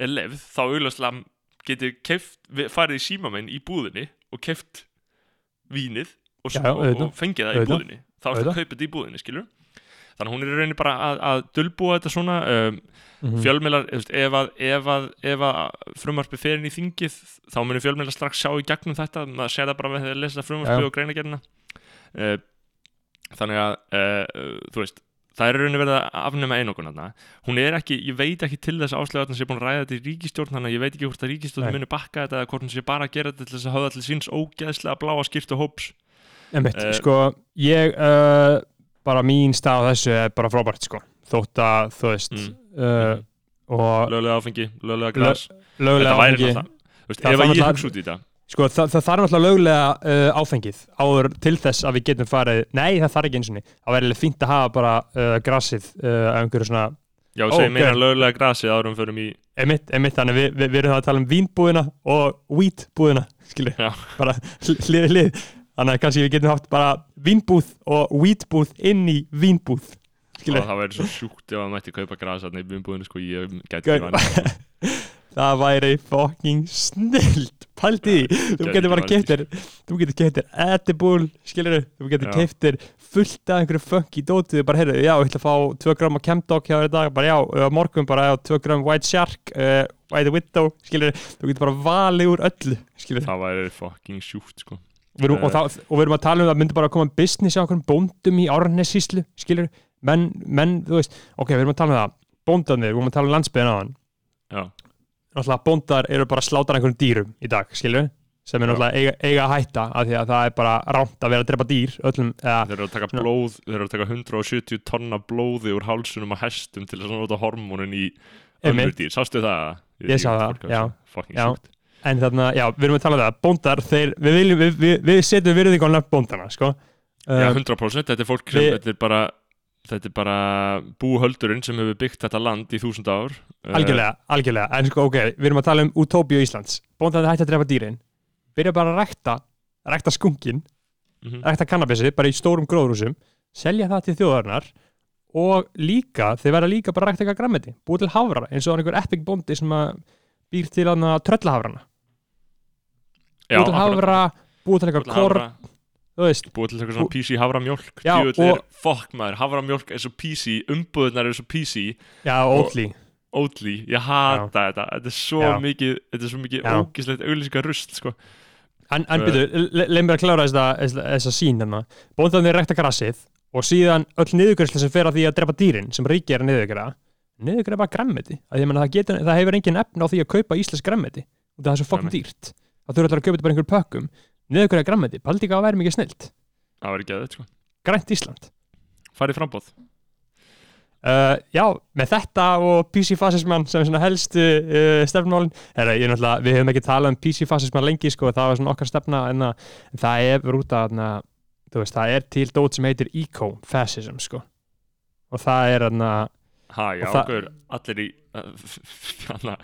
er lefð, þá auðvitað getur keft, farið í símamenn í búðinni og keft vínið og, Já, og, og fengið það í búðinni. Þá er það að kaupa þetta í búðinni, skilur þannig hún er rauninni bara að, að dulbúa þetta svona um, fjölmiðlar, þú veist, ef að, ef að, ef að frumvarpi fer inn í þingið þá munir fjölmiðlar strax sjá í gegnum þetta maður sé það bara með því að lesa frumvarpi Já. og greinagerina uh, þannig að uh, þú veist, það er rauninni verið að afnema einokun hún er ekki ég veit ekki til þess áslega að hann sé búin að ræða þetta í ríkistjórn þannig að ég veit ekki hvort að ríkistjórn muni bakka þetta eða hvort hún sé bara að gera þetta til þess að höfða til síns ógeðslega bláa skýrtu hóps. Einmitt, Eh, sko, ég uh, bara mín stað á þessu er bara frábært, sko þótt að, þú veist Mm. uh, og löglega áfengi, löglega glas. væri áfengi. náttúrulega þú veist, Það ef sko, það, það þarf náttúrulega löglega uh, áfengið áður til þess að við getum farið nei, það þarf ekki eins og það væri fínt að hafa bara uh, grassið uh, einhverju svona já, Ó, segjum meina löglega grasið árum förum í emitt, emitt, þannig við, við, við erum það að tala um vínbúðina og wheatbúðina skilur, Já. bara hlið hlið þannig að kannski við getum haft bara vínbúð og wheatbúð inn í vínbúð og skilur, það væri svo sjúkt ef að mætti kaupa gras þarna í bumbúðinu sko, ég gæti *laughs* það væri fucking snilt. Pældi því, þú getur bara keftir þú getur keftir edible skilur, þú getur keftir fullt af einhverju funky dótið, bara heyrðu, já, ég ætla að fá 2 gram af Chemdog hjá þér í dag, bara já, morgun bara já, 2 gram White Shark uh, White Widow, skilur, þú getur bara valið úr öllu, skilur það væri fucking sjúkt sko. við erum, og, Eh. það, og við erum að tala um að myndi bara að koma business á okkur bóndum í árnessíslu skilur, menn, menn, þú veist ok, við erum að tala um það, bóndarnir, við erum að tala um landsbyðin á hann náttúrulega bóndar eru bara að slátra einhverjum dýrum í dag, skilur sem er Já. náttúrulega eiga, eiga að hætta af því að það er bara rámt að vera að drepa dýr öllum, eða, þeir eru að blóð þeir eru að taka 170 tonna blóði úr hálsunum á hestum til að nota hormónin í Einmitt. dýr, sástu það? Ég ekki sá það, já. Já. en þarna, já, við erum að tala um það bóndar, þeir, við viljum, við, við, við setjum virðing á nöfn bóndana, sko já, Um, 100% þetta er fólk sem, þetta er bara þetta er bara búhöldurinn sem hefur byggt þetta land í þúsund ár. Eh, algjörlega, algjörlega, en sko, ok, við erum að tala um Utopia Íslands, bóndar hætti að drepa dýrin. Byrja bara að rækta rækta skunkin, mhm. rækta kannabissi bara í stórum gróðrúsum, selja það til þjóðarinnar og líka, þeir verða líka bara að rækta eitthvað grammeti, búið til hafra eins og einhver epic bóndi sem að býr til að tröllahafrana. Já, búið til hafra, búið til eitthvað korn, búið til eitthvað svona PC havramjólk Já, og- fuck maður, havramjólk er svo PC umbúðunar er svo PC já, ótlí, Oatly, ég hata þetta. Þetta er svo Já. mikið þetta er svo mikið Já. ógislegt auglýsingar rust sko. en, en byrju, le- leið mér að klára þessa, þessa sín hérna, bóndarnir rækta grassið og síðan öll niðurgræsla sem fer að því að drepa dýrin sem ríki er að niðurgræða niðurgræða er bara grammeti, að það, það hefur engin efn á því að kaupa íslensk grammeti og það er svo fokkin dýrt. Það þurfa allir að kaupa þetta bara einhverjum pökkum niðurgræða grammeti, paldi ekki að vera mikið snilt það var ekki að þetta sko. grænt Ísland farið frambóð Uh, já, með þetta og PC-fasismann sem er svona helstu uh, stefnmálin er ég náttúrulega, við hefum ekki talað um PC-fasismann lengi sko, það var svona okkar stefna en, að, en það er út að na, veist, það er til dót sem heitir eco-fascism sko. og það er na, ha, já, Og það- gaur, allir í *laughs* hana,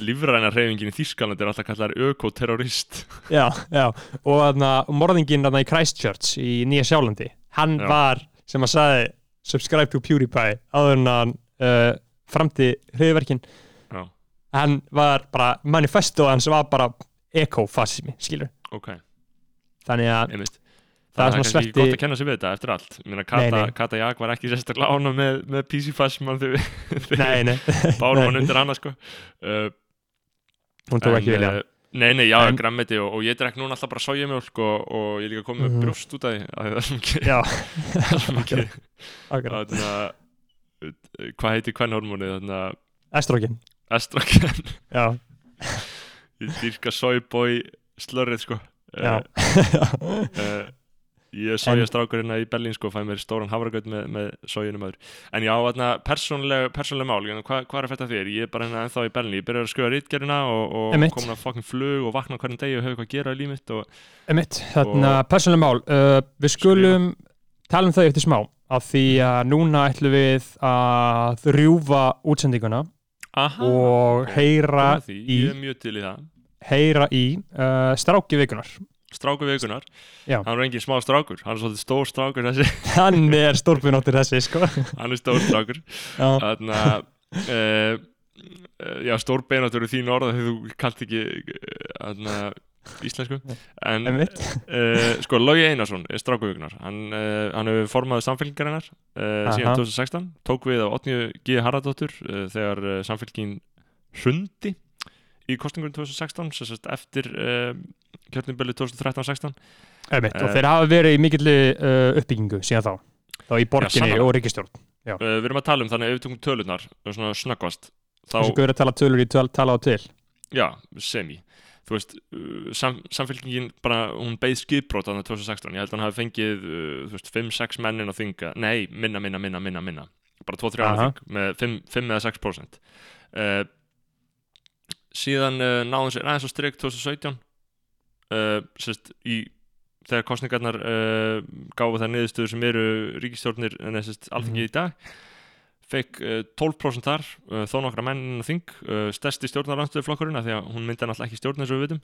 lífræna reyfingin í Þýskaland er alltaf kallar ökoterrorist. Já, já, og, na, og morðingin na, í Christchurch í Nýja Sjálandi hann Já. var sem að sagði subscribe to PewDiePie áður en hann uh, framti hriðverkin já, hann var bara, manifesto hans var bara eco-fascismi, skilur ok, þannig að einmitt Það er Það er kannski sverti- gott að kenna sig við þetta eftir allt. Meina, Kata. Kata Jak var ekki sérstaklega ána með, með PC Fasman þegar *laughs* bárum hann undir hana sko. uh, hún tók en, ekki vilja. eh, Nei, nei, já, En- grammeti og, og ég drekk núna alltaf bara sojamjólk og, og ég er líka komið með Mhm. brjóst út af því það mikið já, *laughs* það er *laughs* akkurat. Þarna, uh, hvað heitir kvennhormónið þarna? Estrogen, estrogen já, ég dýrka soyboy slörrið sko. Já. Uh, uh, Ég sója strákurinn í Berlín sko, fæ mér stóran hafragraut með, með sójunum öður. En já, þarna, persónleg, persónleg mál, hvað hva er að fætta þér? Ég er bara hérna ennþá í Berlín, ég byrjar að skrifa rítgerina og, og komin að fucking flug og vakna hvernig degi og hefur eitthvað að gera í límitt Emitt, þarna, persónuleg mál. Uh, Við skulum tala um þau eftir smá af því að núna ætlum við að rjúfa útsendinguna Aha, og heyra að í, Ég er mjög til í það. heyra í uh, stráki vikunar Strákur vikunar, Já. hann er engin smá strákur, hann er svolítið stór strákur þessi, *laughs* Hann er stórpunóttir þessi sko hann er stór strákur. Þannig að, uh, já, stór beináttur er þín orða þegar þú kalt ekki uh, íslensku. En uh, sko, Lógi Einarsson er strákuvíkunar hann, uh, hann hefur formaði samfélkingarinnar uh, síðan Aha. 2016 tók við af 8. G. Haraldóttur þegar samfélkin hrundi í kostningunum 2016 sem sagt eftir kjörnubölu 2013-16 Emitt, og Eh. þeir hafa verið í mikilli uh, uppbyggingu síðan þá þá í borginni sannarlega. og ríkistjórn uh, við erum að tala um þannig ef við tökum tölunar svona snöggvast þá, Þessu guður að tala tölur í töl, tala á til. Já, semi. Þú veist, sam, samfélkingin bara, hún beið skipbrót á 2016 ég held að hann hafi fengið, þú veist, 5-6 mennin á þinga, nei, minna, minna, minna, minna, minna. Bara 2-3 á Aha. þing með 5, 5 eða 6% uh, síðan uh, náðum sér aðeins á strik 2017 uh, sérst, í þegar kostningarnar uh, gáfu þær niðurstöður sem eru ríkistjórnir en þessist alþingi í dag fekk uh, 12% þar þó nokkra menn inn á þing stærsti stjórnaranstöðuflokkurinn af því að hún myndi náttúrulega ekki stjórn eins og við vitum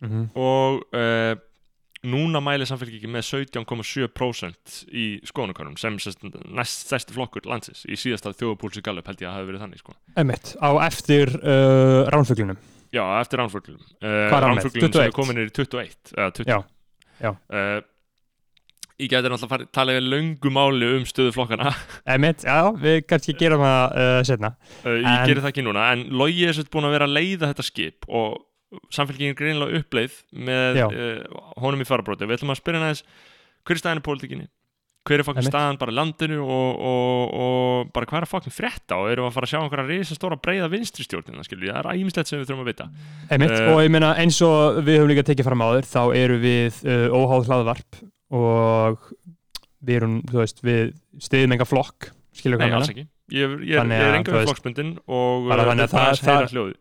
mm -hmm. og núna mæli samfélgiki með 17,7% í skoðanakonum sem sest, næst stærsti flokkur landsins í síðasta þjóðupúlsi Gallup held ég að hafi verið þannig sko. Emitt, á eftir uh, ránfuglinum Já, eftir ránfuglum uh? Ránfuglum sem 21? er komin er í 21 eða 20 Já, já. Uh, Ég gæti náttúrulega farið tala við löngu máli um stöðu flokkana *laughs* Emitt, já, við kannski gerum það uh, setna uh, Ég En- geri það ekki núna En Logi er sett búin að vera að leiða þetta skip og samfélgingin er greinilega uppleið með honum í farabróti Við ætlum að spyrja næðis hver er staðan í pólitíkinni hver er Einmitt. staðan bara landinu og, og, og bara hvað er að fokkin frétta? Og erum við að fara að sjá einhverja risa stóra breiða vinstri stjórnina skilju, það er æmislegt sem við þurfum að vita. Emitt, Eh, og ég meina eins og við höfum líka tekið fram áður þá eru við uh, óháð hlaðvarp og við erum, þú veist, við stiðum enga flokk Nei, hvað alls ég ekki. Ég, er- ég, er- ég er enga við flokksbundin og bara uh, þannig að það- heyra það-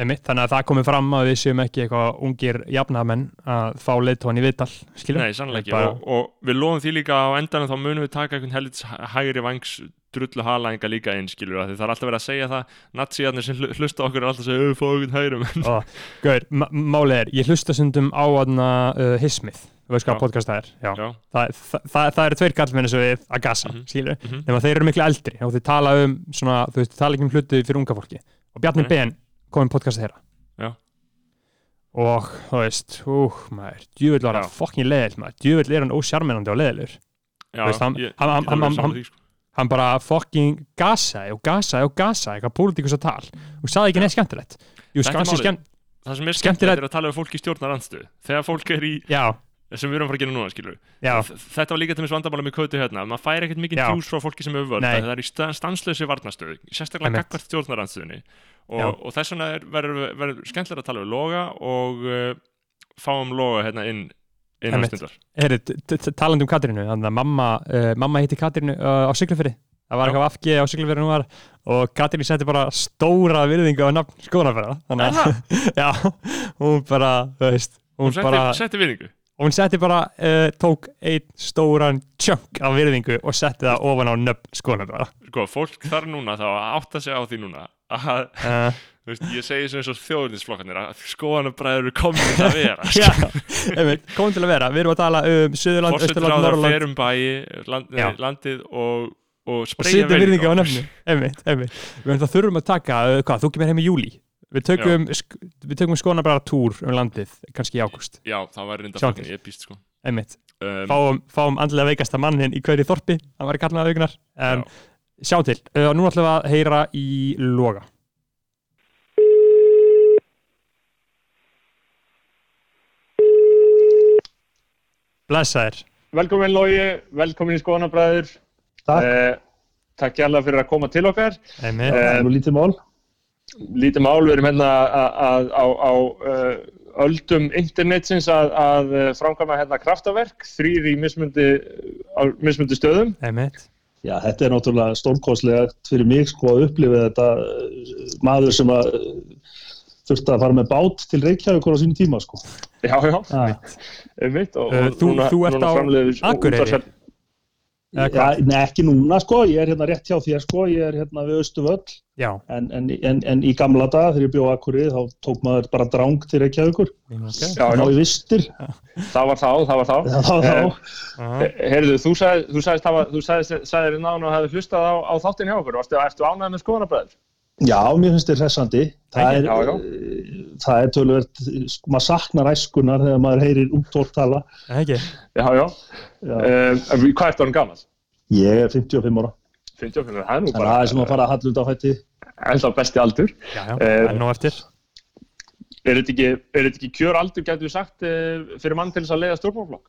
Emitt, þannig að það komið fram að við séum ekki eitthvað ungir jafnamenn að fá leiðtóðan í viðtal skilur Nei, sannlega ekki. Bara- og, og við lofum því líka á endanum þá munum við taka einhvern helits hægri vangs drullu halaðinga líka inn skilur það er alltaf verið að segja það. Natsíðarnir sem hlu- hlusta okkur er alltaf að segja "Ö, fá einhvern hægri menn Gauður, málið er, ég hlusta stundum á aðna uh, Hismith, þú veist hvað podcast það er? Já. Já, Það, það, það, eru tveir kallmenni sem við að gasa, skilur mhm. nema þeir eru miklu eldri og þeir tala um svona, þú veist, tala ekki um hluti fyrir unga fólki og Bjarni Nei. Ben kom í podcastið þeirra. Já. og þú veist, hú, maður djúvill var hann fokkin leðil, maður. Djúvill er hann ósjarminandi og leðilur Já, veist, hann- ég, hann- ég hann- hann- sko. hann bara fokkin gasaði og gasaði og gasaði eitthvað pólitíkus að tal. Og sagði ekki neitt skemmtilegt. Jú, málið. skemmt, Það sem er Skemmtilegt- er að tala um fólk í stjórnarandstöðu. Þegar fólk er í, já, sem við erum að fara að gera núna skilur já, Þetta var líka til þess vandamála með kötu hérna maður fær ekkert mikið Já. tjús frá fólki sem hefur völd það er í sta- stanslausi varnastöðu sérstaklega stjórnarandstöðunni Já. og, og þess vegna er- verður skemmtilega að tala um loga og uh, fáum loga hérna inn inn á Einmitt. stundar Herri, t- t- talandi um Katrínu, þannig að mamma, uh, mamma hitti Katrínu uh, á Siglufyrði. Það var eitthvað afgi á Siglufyrði nú var og Katrínu setti bara stóra virðingu á nafn skoðanafæra. Þannig að, *laughs* já, hún bara, þú veist, hún, hún setti, bara, setti vinningu hún setti bara, uh, tók einn stóran tjönk af virðingu og setti það ofan á nöfn skoðanafæra. sko, fólk þarf núna þá átta sig á því núna að, *laughs* Uh, veist, ég segi sem eins og þjóðurnisflokkarnir að skoðanabræður eru komin til að vera *laughs* já, einmitt, komum til að vera. Við erum að tala um Suðurland, Östurland, Norrland ferum bæi land, nei, landið og, og og setja virðingu á nöfnu. Einmitt, einmitt. Við þurfum að taka, hvað, þú kemur heim í júli. Við tökum, sk við tökum skona bara túr um landið, kannski í ágúst. já, það var reynda fucking epíst sko Einmitt. um, Fáum, fáum andlega veikasta mannin í hverju þorpi, hann var í kallnaða augnar. En sjá til, uh, nú ætlum við að heyra í loga. Blessaðir. Velkomin Lógi, velkomin í Skoðanabræður. Takk. Eh, takk hjálpa fyrir að koma til okkar. Einmitt. Það er nú lítið mál. Lítið mál, við erum hérna að- að- á, á öldum internetsins að, að framkvæma hérna kraftaverk, þrýr í mismundi, á mismundi stöðum. Einmitt. Já, þetta er náttúrulega stórkostlega fyrir mig sko að upplifa þetta maður sem að þurfti að fara með bát til Reykjavíkur á sínum tíma sko. Já, já, einmitt. Og, og þú- þú ert á Akureyri? Hvað? nei, ekki núna sko, ég er hérna rétt hjá þér sko, ég er hérna við Östuvöll Já. en, en, en, en í gamla dag þegar ég bjóð Akureyri þá tók maður bara drang til Reykjavíkur Okay. Já, ná já, í vistir *laughs* það var þá, það var þá. þá, þá, Aha. Heyrðu, þú sagði, þú sagðist, hafa, þú sagðist, sagðir náðan og hefði hlustað á, á þáttinn hjá okkur. Varstu, ertu ánægð með skoðanabræður? Já, mér finnst þetta hressandi. Það er, Já, já. eh, það er tölvöld, maður saknar æskunar þegar maður heyrir úttort tala. Ekki? Já, já. Já. Um, hvað ertu hann gammal? Ég er 55 ára, 55, það er nú bara það er sem að fara að halla út á fætti. enda besti aldur. Já, já. Eh, En nú eftir. Er þetta ekki, er þetta ekki kjör aldur, getur við sagt, fyrir mann til þess að leiða stjórnmálflokk?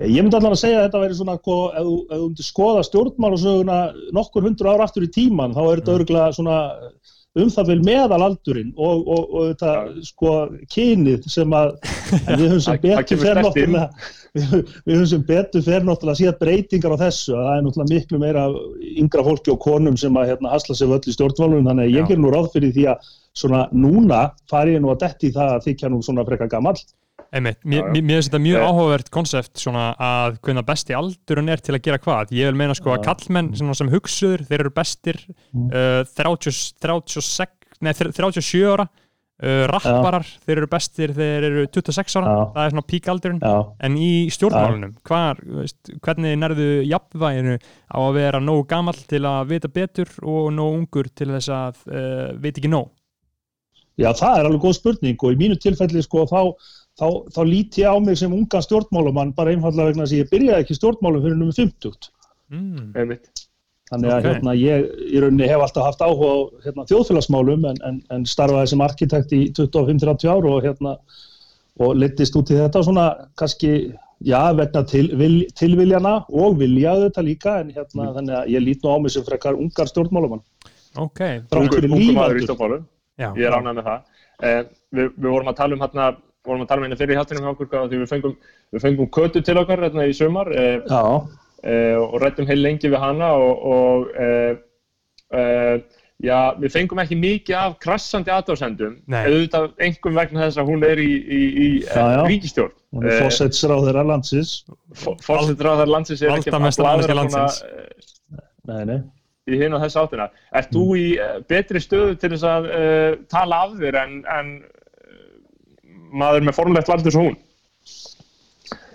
Ég myndi allan að segja að þetta væri svona, sko, ef þú myndir skoða stjórnmálasöguna nokkur hundur ára aftur í tíman, þá er þetta örgulega svona um það vel meðalaldurinn og, og, og þetta, sko, kynið sem að, *laughs* *laughs* við höfum sem betur fer náttúrulega, við, höfum sem betur fer náttúrulega síðan breytingar á þessu, að það er náttúrulega miklu meira yngra fólki og konum sem að hérna hasla sér völl í stjórnmálunum, þannig að ég ger nú ráð fyrir því að svona núna fari ég nú að detti það að þykja nú svona frekar gamall. Einmitt, mér, Já, já. finnst þetta mjög Eh. áhugavert konsept svona að hvernig besti aldurinn er til að gera hvað ég vil meina sko að Já. kallmenn sem hugsuður, þeir eru bestir uh, 30, 36 nei, 37 ára uh, rapparar, þeir eru bestir þeir eru 26 ára, Já. það er svona píkaldurinn Já. en í stjórnmálunum hvar, veist, hvernig nærðu jafnvæginu á að vera nógu gamall til að vita betur og nógu ungur til þess að uh, veit ekki nóg Já, það er alveg góð spurning og í mínu tilfelli sko þá, þá, þá líti ég á mig sem unga stjórnmálumann bara einfallega vegna þess að ég byrjaði ekki stjórnmálum fyrir nummer 50. mm. Þannig að Ok. hérna, ég í rauninni hef alltaf haft áhuga á hérna, þjóðfélagsmálum en, en, en starfaði sem arkitekt í 25-30 ár og, hérna, og leittist út í þetta svona kannski, já, vegna til, vil, tilviljana og viljaðu þetta líka en hérna, þannig að ég lít nú á mig sem frekar ungar stjórnmálumann. ok, Þrátt Ungur, fyrir ungur maður í lífaldur. stjórnmálum. já, Ég er ánægð með það. Uh, við, við vorum að tala um hérna, vorum að tala um hérna fyrir hjáttinu hjá okkur hvað, því við fengum, við fengum kötu til okkar hérna í sumar Já, uh, og rættum heil lengi við hana og, og uh, já, við fengum ekki mikið af krassandi aðdáðsendum auðvitað einhverjum vegna þess að hún er í, í, í ríkistjórn. hún er fósætsráð þeirra landsins. Fórsetráðar landsins er ekki svona, landsins. Nei, nei. í hinn og þess áttina. Ert þú í uh, betri stöðu til þess að uh, tala af þér en, en maður með formlegt valdur svo hún?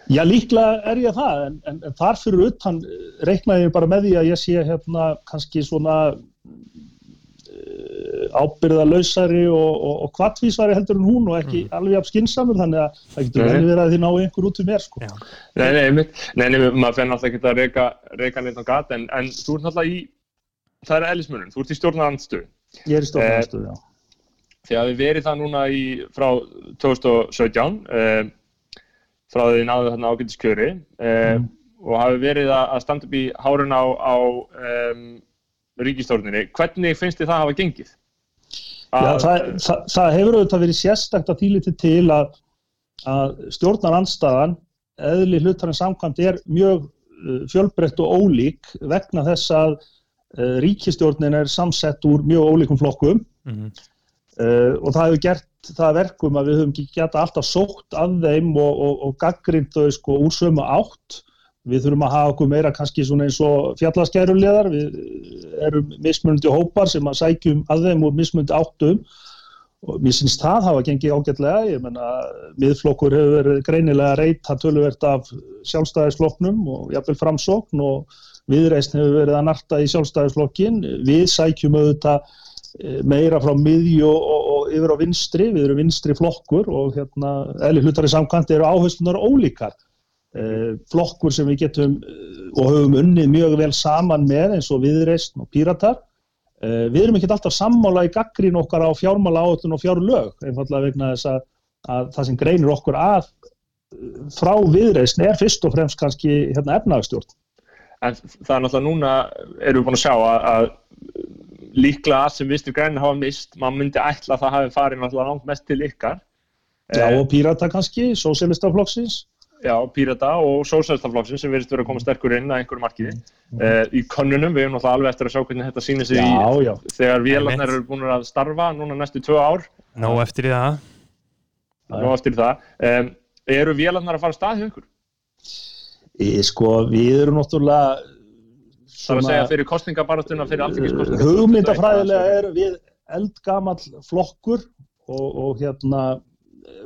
Já, líklega er ég það, en, en, en þar fyrir utan eh, reiknaði ég bara með því að ég sé hérna kannski svona uh, ábyrðalausari og, og, og kvartvísari heldur en hún og ekki alveg af skinsamur, þannig að það getur vel verið að þið náu einhver út um mér, sko. Nei, nei, nei, nei, maður fenn alltaf ekki að reyka, reyka neitt á gat, en, en þú ert alltaf í, það er eðlismunum, þú ert í stjórnarandstöðu. Ég er í stofnarstuð, já. Þið hafið verið það núna í, frá 2017, uh, frá því þið náðu þarna ágætiskjöri uh, og hafið verið að, að standa upp í hárun á, á um, ríkistórninni. Hvernig finnst þið það hafa gengið? Já, það, það, það hefur auðvitað verið sérstakt að þýliti til að, að stjórnarandstaðan, eðli hlutarinn samkvæmt, er mjög uh, fjölbreytt og ólík vegna þess að uh, ríkistjórnin er samsett úr mjög ólíkum flokkum Mhm. Uh, og það hefur gert það að verkum að við höfum geta alltaf sótt af þeim og, og, og gaggrind þau sko úr sömu átt. Við þurfum að hafa okkur meira kannski svona eins og fjallaskæruleðar, við erum mismunandi hópar sem að sækjum að þeim úr mismunandi áttum. Og mér syns það hafa gengið ágætlega, ég menna miðflokkur hefur verið greinilega reyta töluvert af sjálfstæðisflokknum og jafnvel framsókn og viðreisn hefur verið að narta í sjálfstæðisflokkin, við sækjum auðvitað meira frá miðju og, og, og yfir á vinstri, við erum vinstri flokkur og hérna, eðli hlutari samkvæmt eru áherslunar ólíkar. Eh, flokkur sem við getum eh, og höfum unnið mjög vel saman með eins og viðreisn og píratar. Eh, við erum ekki alltaf sammála í gaggrín okkar á fjármála áöllun og fjárlög, einfallega vegna þess að, að það sem greinir okkur að eh, frá viðreisn er fyrst og fremst kannski hérna, efnagstjórn. En það er náttúrulega núna, erum við búin að sjá að, að líklega sem Vinstri Grænir hafa mist, maður myndi ætla að það hafi farið náttúrulega langt mest til ykkar. Já, Eh, og Pírata kannski, Sósialistaflokksins. já, Pírata og Sósælstaflokksins sem verðist verið að koma sterkur inn að einhverju marki Mm. uh, í könnunum, við erum náttúrulega alveg eftir að sjá hvernig þetta sýnir sig Já, í, já. þegar vélarnar eru búin að starfa núna næstu tvö ár Nó eftir í það nú eftir það um, eru vélarnar að fara stað hjá ykkur? Í, sko, við erum náttúrulega Það er að segja fyrir kostningabaratuna fyrir alþingiskostningar hugmyndafræðilega er við eldgamall flokkur og, og hérna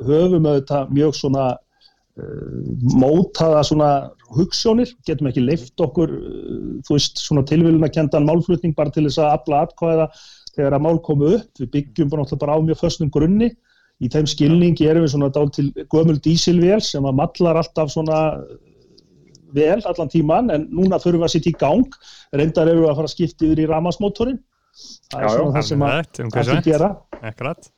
höfum auðvitað mjög svona uh, mótaða svona hugssjónir, getum ekki leift okkur uh, þú veist svona tilvílunakendan málflutning bara til þess að afla atkvæða þegar að mál komu upp, við byggjum bara, bara á mjög föstum grunni. Í þeim skilningi erum við svona dál til gömul dísilvél sem að mallar alltaf svona vel allan tíman en núna þurfum við að sitja í gang. Reyndar erum við að fara að skipta yfir í ramasmótorin það er svona það sem að Alveg, um gera. Akkurat.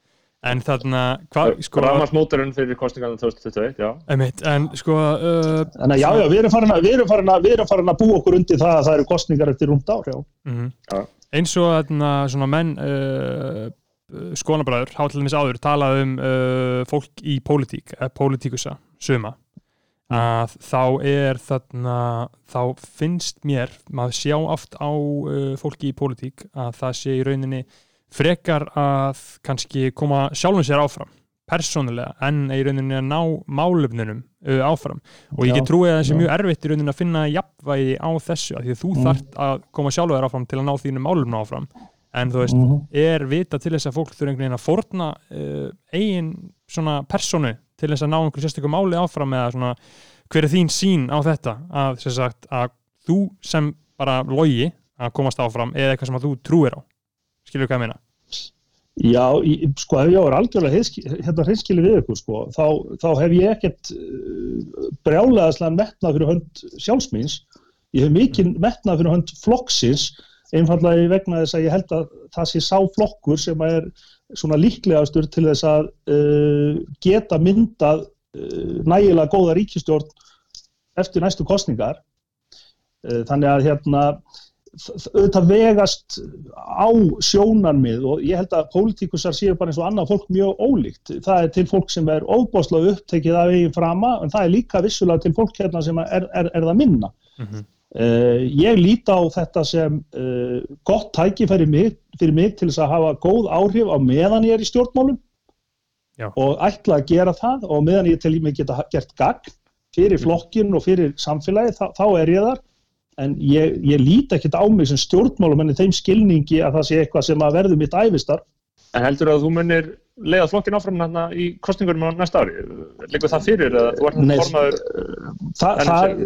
En þarna, hvað, sko Ramarsmótorinn fyrir kostningarna 2021, já. Einmitt, En sko uh, Þannig að já, já, við erum farin að, við erum farin að, við erum farin að búa okkur undir það að það eru kostningar eftir rúmt ár, já. mm Já. eins og þarna svona menn uh, skónabræður, hátalins áður talað um uh, fólk í pólitík eða pólitíkusa, suma að þá er þarna þá finnst mér maður sjá oft á uh, fólki í pólitík að það sé í rauninni frekar að kannski koma sjálfum sér áfram persónulega en í rauninni að ná málefnunum uh, áfram og ég get trúið að það sé mjög erfitt í rauninni að finna jafnvægi á þessu af því að þú Mm. þarft að koma sjálfur þér áfram til að ná þínu málefnum áfram en þú veist, Mhm. er vita til þess að fólk þurfa einhvern veginn að forna uh, eigin svona personu til þess að ná einhverju sérstöku máli áfram eða svona hver er þín sín á þetta? Að, sagt, að þú sem bara logi að komast áfram eða eitthvað sem að þú trúir á. Skilur hvað ég meina? Já, sko, ef ég var algjörlega hérna hreinskili við ykkur, sko, þá, þá hef ég ekkert uh, brjálegaðslega metnað fyrir hönd sjálfsmýns. Ég hef mikið metnað fyrir hönd flokksins, einfallega vegna þess að ég held að það sé sá flokkur sem er svona líklegastur til þess að uh, geta myndað uh, nægilega góða ríkistjórn eftir næstu kostningar. Uh, þannig að hérna, auðvitað vegast á sjónarmið og ég held að pólitíkusar séu bara eins og annað fólk mjög ólíkt. Það er til fólk sem er óbáslega upptekið af eigin frama en það er líka vissulega til fólk hérna sem er, er, er það minna. mm -hmm. Uh, ég líti á þetta sem uh, gott tæki fyrir mig, fyrir mig til þess að hafa góð áhrif á meðan ég er í stjórnmálum Já. og ætla að gera það og meðan ég til mig geta gert gagn fyrir flokkin og fyrir samfélagi þá, þá er ég þar. En ég, ég líti ekkert á mig sem stjórnmálum en í þeim skilningi að það sé eitthvað sem að verður mitt æfistar En heldur að þú munir leiða flokkin áfram hérna í kostningunum á næsta ári? Liggur það fyrir eða þú ert formaður En það,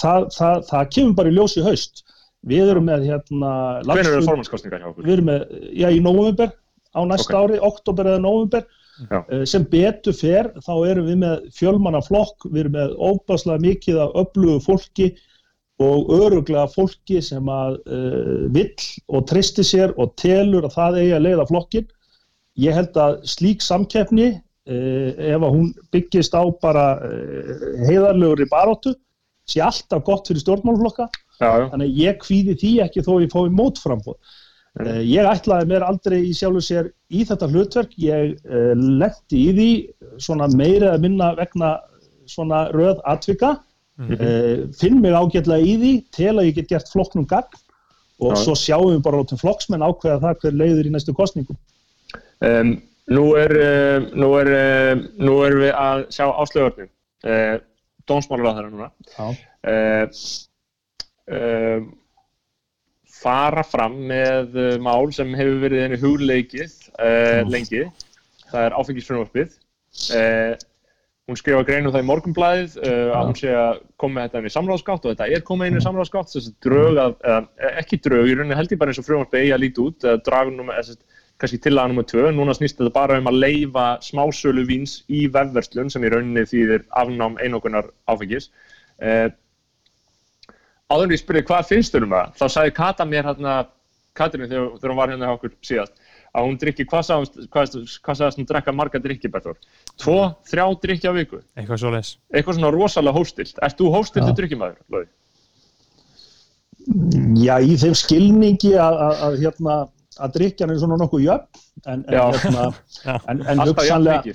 það, það, það kemur bara í ljós í haust við erum með hérna Hvenær eru formannskostningar hjá okkur? við erum með, já, í november á næsta Ok. ári, oktober eða november Já. Eh, sem betur fer þá erum við með fjölmanna flokk við erum með óbáslega mikið af öflugu fólki og öruglega fólki sem að uh, vill og tristi sér og telur að það eigi að leiða flokkin ég held að slík samkeppni uh, ef að hún byggist á bara uh, heiðarlegur í baróttu sé alltaf gott fyrir stjórnmálflokka þannig að ég kvíði því ekki þó ég fái mótframboð. Uh, ég ætlaði mér aldrei í sjálfu sér í þetta hlutverk, ég lendi í því svona meira eða minna vegna svona röð atvika, uh, finn mig ágætlega í því, tel að ég get gert flokknum gagn og Já. svo sjáum við bara látum flokksmenn ákveða það hver leiður í næstu kostningum. Um, nú, er, uh, nú, er, uh, nú erum við að sjá áslögurnu, uh, dómsmálar á þeirra núna, uh, fara fram með uh, mál sem hefur verið henni hugleikið lengi, það er áfengisfrumvarpið. Uh, hún skrifa grein um það í morgunblæðið uh, að hún sé að koma þetta inn í samráðsgátt og þetta er komið inn í samráðsgátt, þessi drög að, eða, ekki drög, í rauninni held ég bara eins og frumvarpið eigi að líti út, eða dragunum, eða kannski tillaga nummer tvö, núna snýst þetta bara um að leifa smásölu víns í vefverslun sem í rauninni þýðir afnám einokunar áfengis. Uh, áður en ég spurði hvað finnst þér um það, þá sagði Kata mér hérna, Katrin þegar, þegar hún var hérna okkur síðast, að hún drikki, hvað sagðist, hvað, hvað hún drekka marga drikki, Berður? Tvo, þrjá drikki á viku? eitthvað svo leis Eitthvað svona rosalega hóstilt. Ert þú hóstiltu drikkimæður, Lóði? Já, í þeim skilningi að, að, að hérna, að drikjan er svona nokkuð jöfn en, en, hérna, en, en hugsanlega,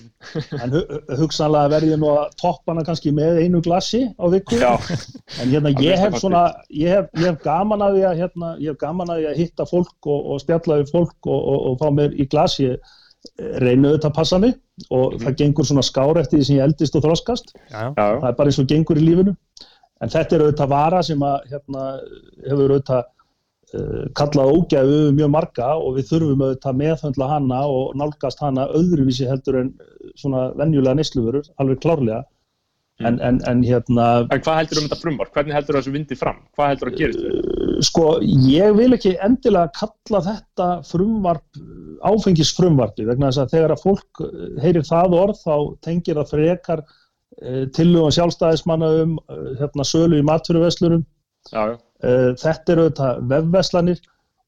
*laughs* hugsanlega verði nú að toppa hana kannski með einu glassi á viku. Já, en hérna ég hef svona ég hef, ég hef gaman að því að hérna, ég hef gaman að að hitta fólk og, og spjalla við fólk og, og, og fá mér í glas ég eh, reyni auðvitað að passa mig og Mhm. það gengur svona skár eftir því sem ég eldist og þroskast. Já, það er bara eins og gengur í lífinu. En þetta er auðvitað vara sem að hérna, hefur auðvitað kallað ógæfu mjög marga og við þurfum auðvitað að meðhöndla hana og nálgast hana öðruvísi heldur en eh, svona venjulega neysluvörur, alveg klárlega en, en, en hérna En hvað heldur um þetta frumvarp? Hvernig heldur þessu vindi fram? Hvað heldur að gerist? uh, sko, ég vil ekki endilega kalla þetta frumvarp áfengisfrumvarpi vegna þess að þegar að fólk heyrir það orð þá tengir það frekar tillögum sjálfstæðismanna um hérna, sölu í matfyrirveslunum Já, já. Uh, þetta eru þetta vefveslanir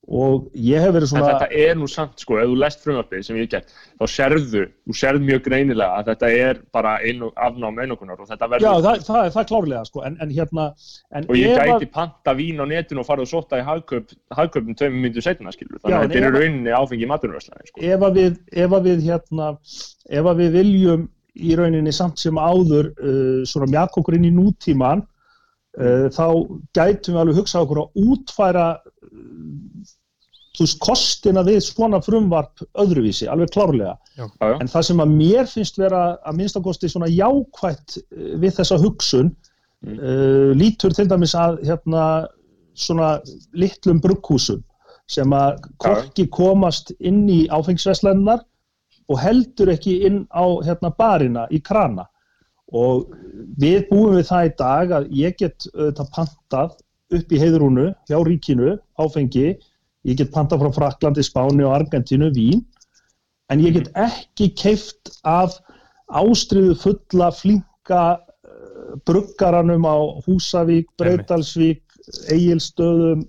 og ég hef verið En svona þetta er nú samt, sko, ef þú lest frumvarpið sem ég hef gert, þá sérðu, þú sérðu mjög greinilega að þetta er bara einu, afnám einokunar og þetta já, verður það, það, er- það er klárlega sko, en, en hérna en og ég ef að- gæti panta vín á netinu og farið og sóta í hagkaup, hagkaupum tveimur myndu setna, skilur. Þannig Já, að en þetta er í rauninni áfengi maturverslani, sko. ef að við, ef að við hérna, ef að við viljum í rauninni samt sem áður uh, svona mjaka okkur inn í nútíman þá gætum við alveg hugsað okkur að útfæra þú veist, kostina við svona frumvarp öðruvísi, alveg klárlega Já, já. en það sem að mér finnst vera að minnstakosti svona jákvætt uh, við þessa hugsun Mm. uh, lítur til dæmis að hérna svona litlum brugghúsum sem að korki komast inn í áfengisveslaninnar og heldur ekki inn á hérna barina í krana og við búum við það í dag að ég get auðvitað pantað upp í heiðrúnu hjá ríkinu áfengi, ég get pantað frá Fraklandi, Spáni og Argentínu vín. En ég get ekki keift af ástriðu fulla flinka eh, bruggaranum á Húsavík, Breitalsvík Egilstöðum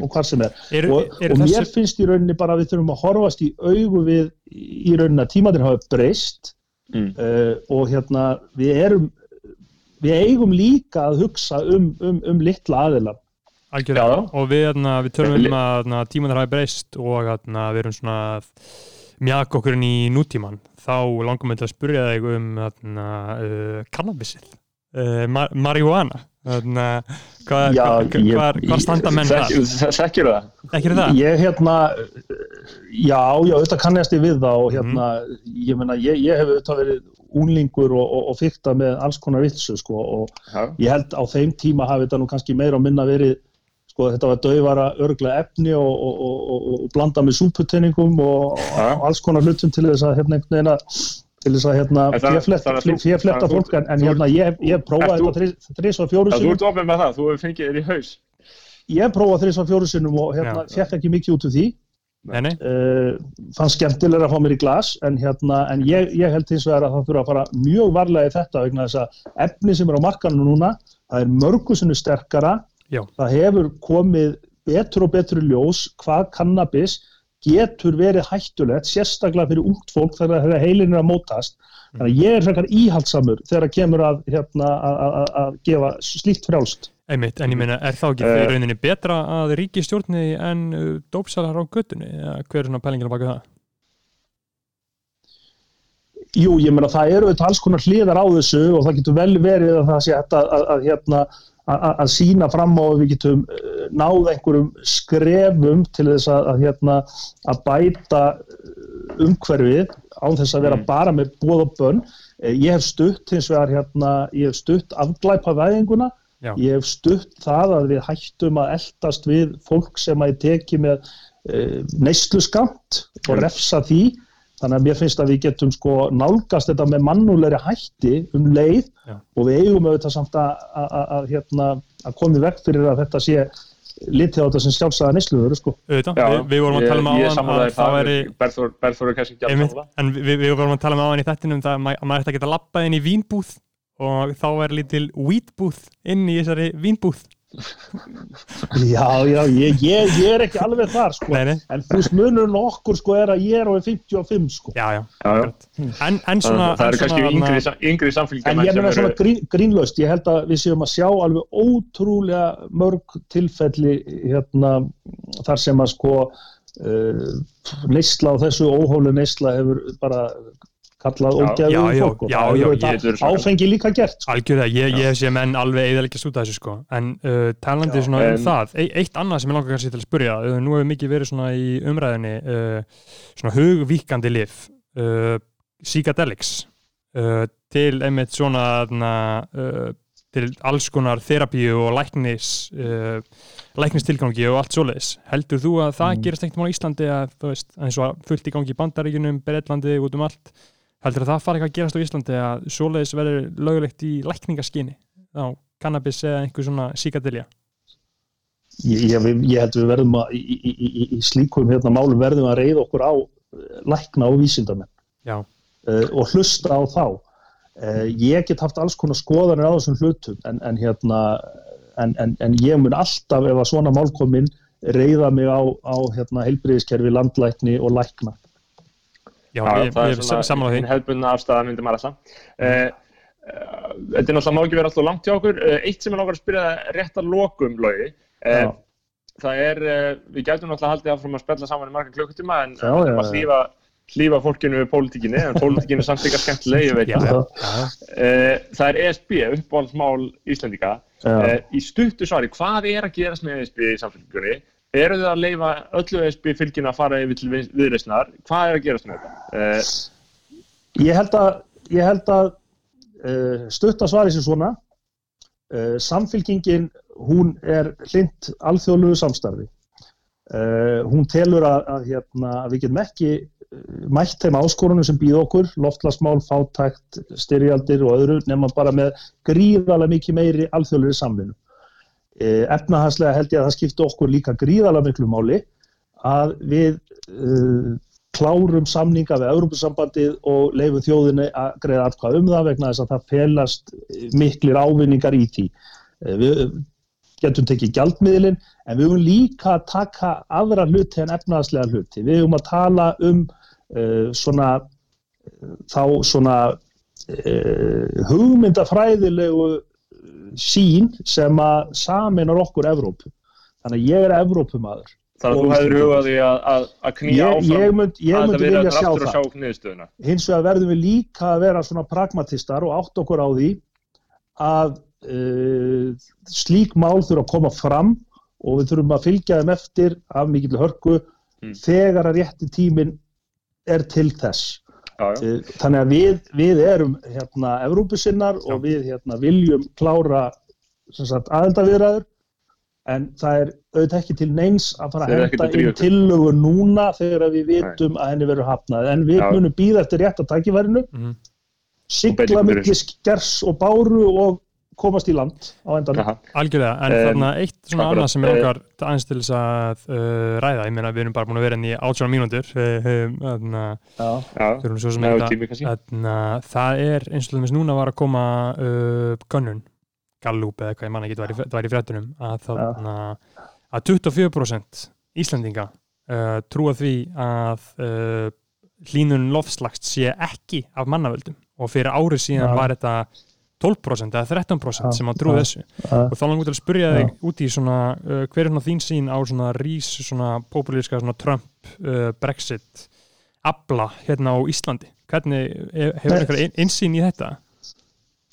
og hvað sem er. Er, og, er og mér þessi, finnst í rauninni bara að við þurfum að horfast í augu við í rauninni að tímatir hafa breyst Mm. uh, og hérna við erum við eigum líka að hugsa um, um, um litla aðila algjörlega, Já, og við, hérna, við tölum um að hérna, tímanar hafi breyst og hérna, við erum svona að mjaka okkur inn í nútíman þá langum við til að spyrja þig um hérna, uh, kannabisið uh, ma marihuana hérna, hvað, ég- hvað, hvað standa menn þar? Þekkir þekkir það? Ekki er það? ég hérna já, já, auðvitað kannast ég við það og hérna, ég meina, ég, ég hef auðvitað verið únlingur og, og, og fykta með alls konar vitsu, sko, og Já. ég held á þeim tíma hafi þetta nú kannski meira og minna verið sko þetta var döfara örglega efni og, og, og, og, og blanda með súputenningum og, og alls konar hlutum til þess að hérna einhvern veginn að til þess að hérna þú- fólk en, hérna ég, ég hef prófað Ert þú- þetta þrís- og fjóru Já, þú sinnum. ert ofin með það, þú hefur fengið þér í haus. ég hef prófað þrís og fjóru sinnum og hérna fekk ekki mikið út úr því Nei, nei, uh, fannst skemmtilega að fá mér í glas en, hérna, en ég, ég held hins vegar að það þurfa að fara mjög varlega í þetta vegna þess að efni sem er á markanum núna það er mörgusinu sterkara. Já. það hefur komið betur og betur ljós hvað kannabis getur verið hættulegt sérstaklega fyrir ungt fólk þegar þegar heilin er að mótast. Þannig að ég er frekar íhaldsamur þegar það kemur að, hérna, að, að, að- að gefa slíkt frjálst einmitt, en ég meina, er þá ekki Eh. uh, rauninni betra að ríki stjórni en uh, dópsalar á göttunni? Hver er svona pælingin að baka það? Jú, ég meina það eru alls konar hliðar á þessu og það getur vel verið að það sé að, að, að, hérna, að, að sína fram á að við getum eh, náð einhverjum skrefum til þess að, að, hérna, að bæta eh, umhverfið án þess að vera Mm. bara með bóð og bönn. Eh, Ég hef stutt hins vegar hérna, ég hef stutt afglæpa væðinguna, Já. ég hef stutt það að við hættum að eldast við fólk sem að teki með uh, neysluskamt og Mm. refsa því þannig að mér finnst að við getum sko nálgast þetta með mannulegri hætti um leið Já. og við eigum auðvitað samt að, að, að, að, hérna, að koma í veg fyrir að þetta sé litið á þetta sem sjálfsæða neysluður sko. Auðvitað, Já, við, við vorum að ég- tala um Ég áðan samanlega að það væri Berþór Berþór er kannski ekki að sammála. en við, við vorum að tala með áðan í þettinum að maður ætti að geta lappað inn í vínbúð og þá er lítil weedbúð inn í þessari vínbúð Já, já, ég, ég, ég er ekki alveg þar sko. Nei, nei. en þú veist munurinn á okkur sko er að ég er á 55 sko. Já, já, Já, já. akkurat. en, en svona Það, en eru kannski svona, yngri, þarna- yngri En samfélgjamenn ég meina svona grín, grínlaust, ég held að við séum að sjá alveg ótrúlega mörg tilfelli hérna, þar sem að sko uh, neysla á þessu óhólu neysla hefur bara kallað Já, já, fólk og það ég- þetta áfengi líka gert sko. Algjörlega, ég, ég sé menn alveg eðaleggjast út af þessu sko. En uh, talandi Já, svona um en- það e eitt annað sem ég langar kannski til að spurja uh, nú hefur mikið verið svona í umræðinni uh, svona hugvíkandi lif uh, psychedelics uh, til einmitt svona na, uh, til alls konar þerapíu og læknis uh, læknistilgangi og allt svoleiðis. Heldur þú að það Mm. gerast ekkert mál á Íslandi að þú veist, eins og fullt í gangi í Bandaríkjunum, Breitlandi, út um allt heldur að það fara eitthvað að gerast á Íslandi að svoleiðis verður lögulegt í lækningaskyni á kannabis eða einhver svona síkadelja ég, ég, ég held við verðum að í, í, í, í slíkum hérna málum verðum að reyða okkur á eh, lækna og vísindamenn. Uh, og hlusta á þá. Uh, ég get haft alls konar skoðanir á þessum hlutum en, en hérna en, en, en ég mun alltaf ef að svona mál kom inn reyða mig á, á hérna, heilbriðiskerfi, landlækni og lækna Já, Já, ég, það er samanlega því hinn hefðbundna afstæða myndi maður alltaf. Uh, uh, þetta er náttúrulega má ekki vera alltaf langt hjá okkur. Uh, eitt sem ég langar að spyrja það rétt að lokum, Lógi. Það er, við gætum náttúrulega haldið áfram að spella saman í marga klukkutíma en Já, já, að já. hlífa, hlífa fólkinu við pólitíkinni, en pólitíkinni er samt líka skemmtileg, ég veit það. Það er ESB. Já. Uh, í stuttu svari, hvað er að gerast með ESB í samfélgjóni? Eru þið að leifa öllu ESB fylginu að fara yfir til viðreysnar? Hvað er að gerast með þetta? Uh, Ég held að, ég held að uh, stutta svari sem svona uh, samfylkingin hún er hlind alþjóðlugu samstarfi uh, hún telur að, að, hérna, að við getum ekki uh, mætt þeim áskorunum sem býð okkur loftlasmál, fátækt, styrjaldir og öðru nema bara með gríðarlega mikið meiri alþjóðlugu samvinnu uh, efnahagslega held ég að það skipti okkur líka gríðarlega miklu máli að við uh, klárum samninga við Európusambandið og leifum þjóðinni að greiða atkvað um það vegna þess að það felast miklir ávinningar í því. Eh, Við getum tekið gjaldmiðlinn en við höfum líka að taka aðra hluti en efnaðslega hluti. Við höfum að tala um uh, svona þá svona uh, hugmyndafræðilegu sín sem að saminar okkur Evrópu. Þannig að ég er Evrópumadur. Þannig að Og þú hefur Íslendingar. hugað því að, knýja áfram ég, mynd, ég að myndi þetta vilja verður sjá aftur það. að sjá niðurstöðuna. Hins vegar verðum við líka að vera svona pragmatistar og átt okkur á því að uh, slík mál þurfa að koma fram og við þurfum að fylgja þeim eftir af mikill hörku Mm. þegar að rétti tíminn er til þess. Þannig að við, við erum hérna Evrópusinnar og við hérna viljum klára sem sagt, aðeldaviðræður en það er auðvitað ekki til neins að fara að henda inn tillögu núna þegar við vitum að henni verður hafnað. En við Já. munum býða eftir rétt að tækifærinu Mhm. sigla beitingu fyrir milli skers og báru og komast í land á endan. Algjörlega, en Um, þarna eitt svona annað sem ég eh, langar aðeins til þess að uh, ræða, ég meina við erum bara búin að vera inn í 18 mínútur uh, þannig að Já, Já, þurfum svo sem með ekki tími kannski. Þannig að það er eins og þess núna var að koma uh, gönnun, Gallup eða hvað ég manna ekki, það var í- það var í fréttunum að, þarna, að 24% Íslandinga uh, trúa því að uh, hlínun lofslags sé ekki af mannavöldum og fyrir árið síðan Já. var þetta 12% eða 13% Já, sem að trúa já. þessu. og þá langur til að spyrja þig út í svona uh, hver er svona þín sín á svona rís svona populíska svona Trump uh, Brexit abla hérna á Íslandi? Hvernig he- hefur eitthvað einsýn í þetta?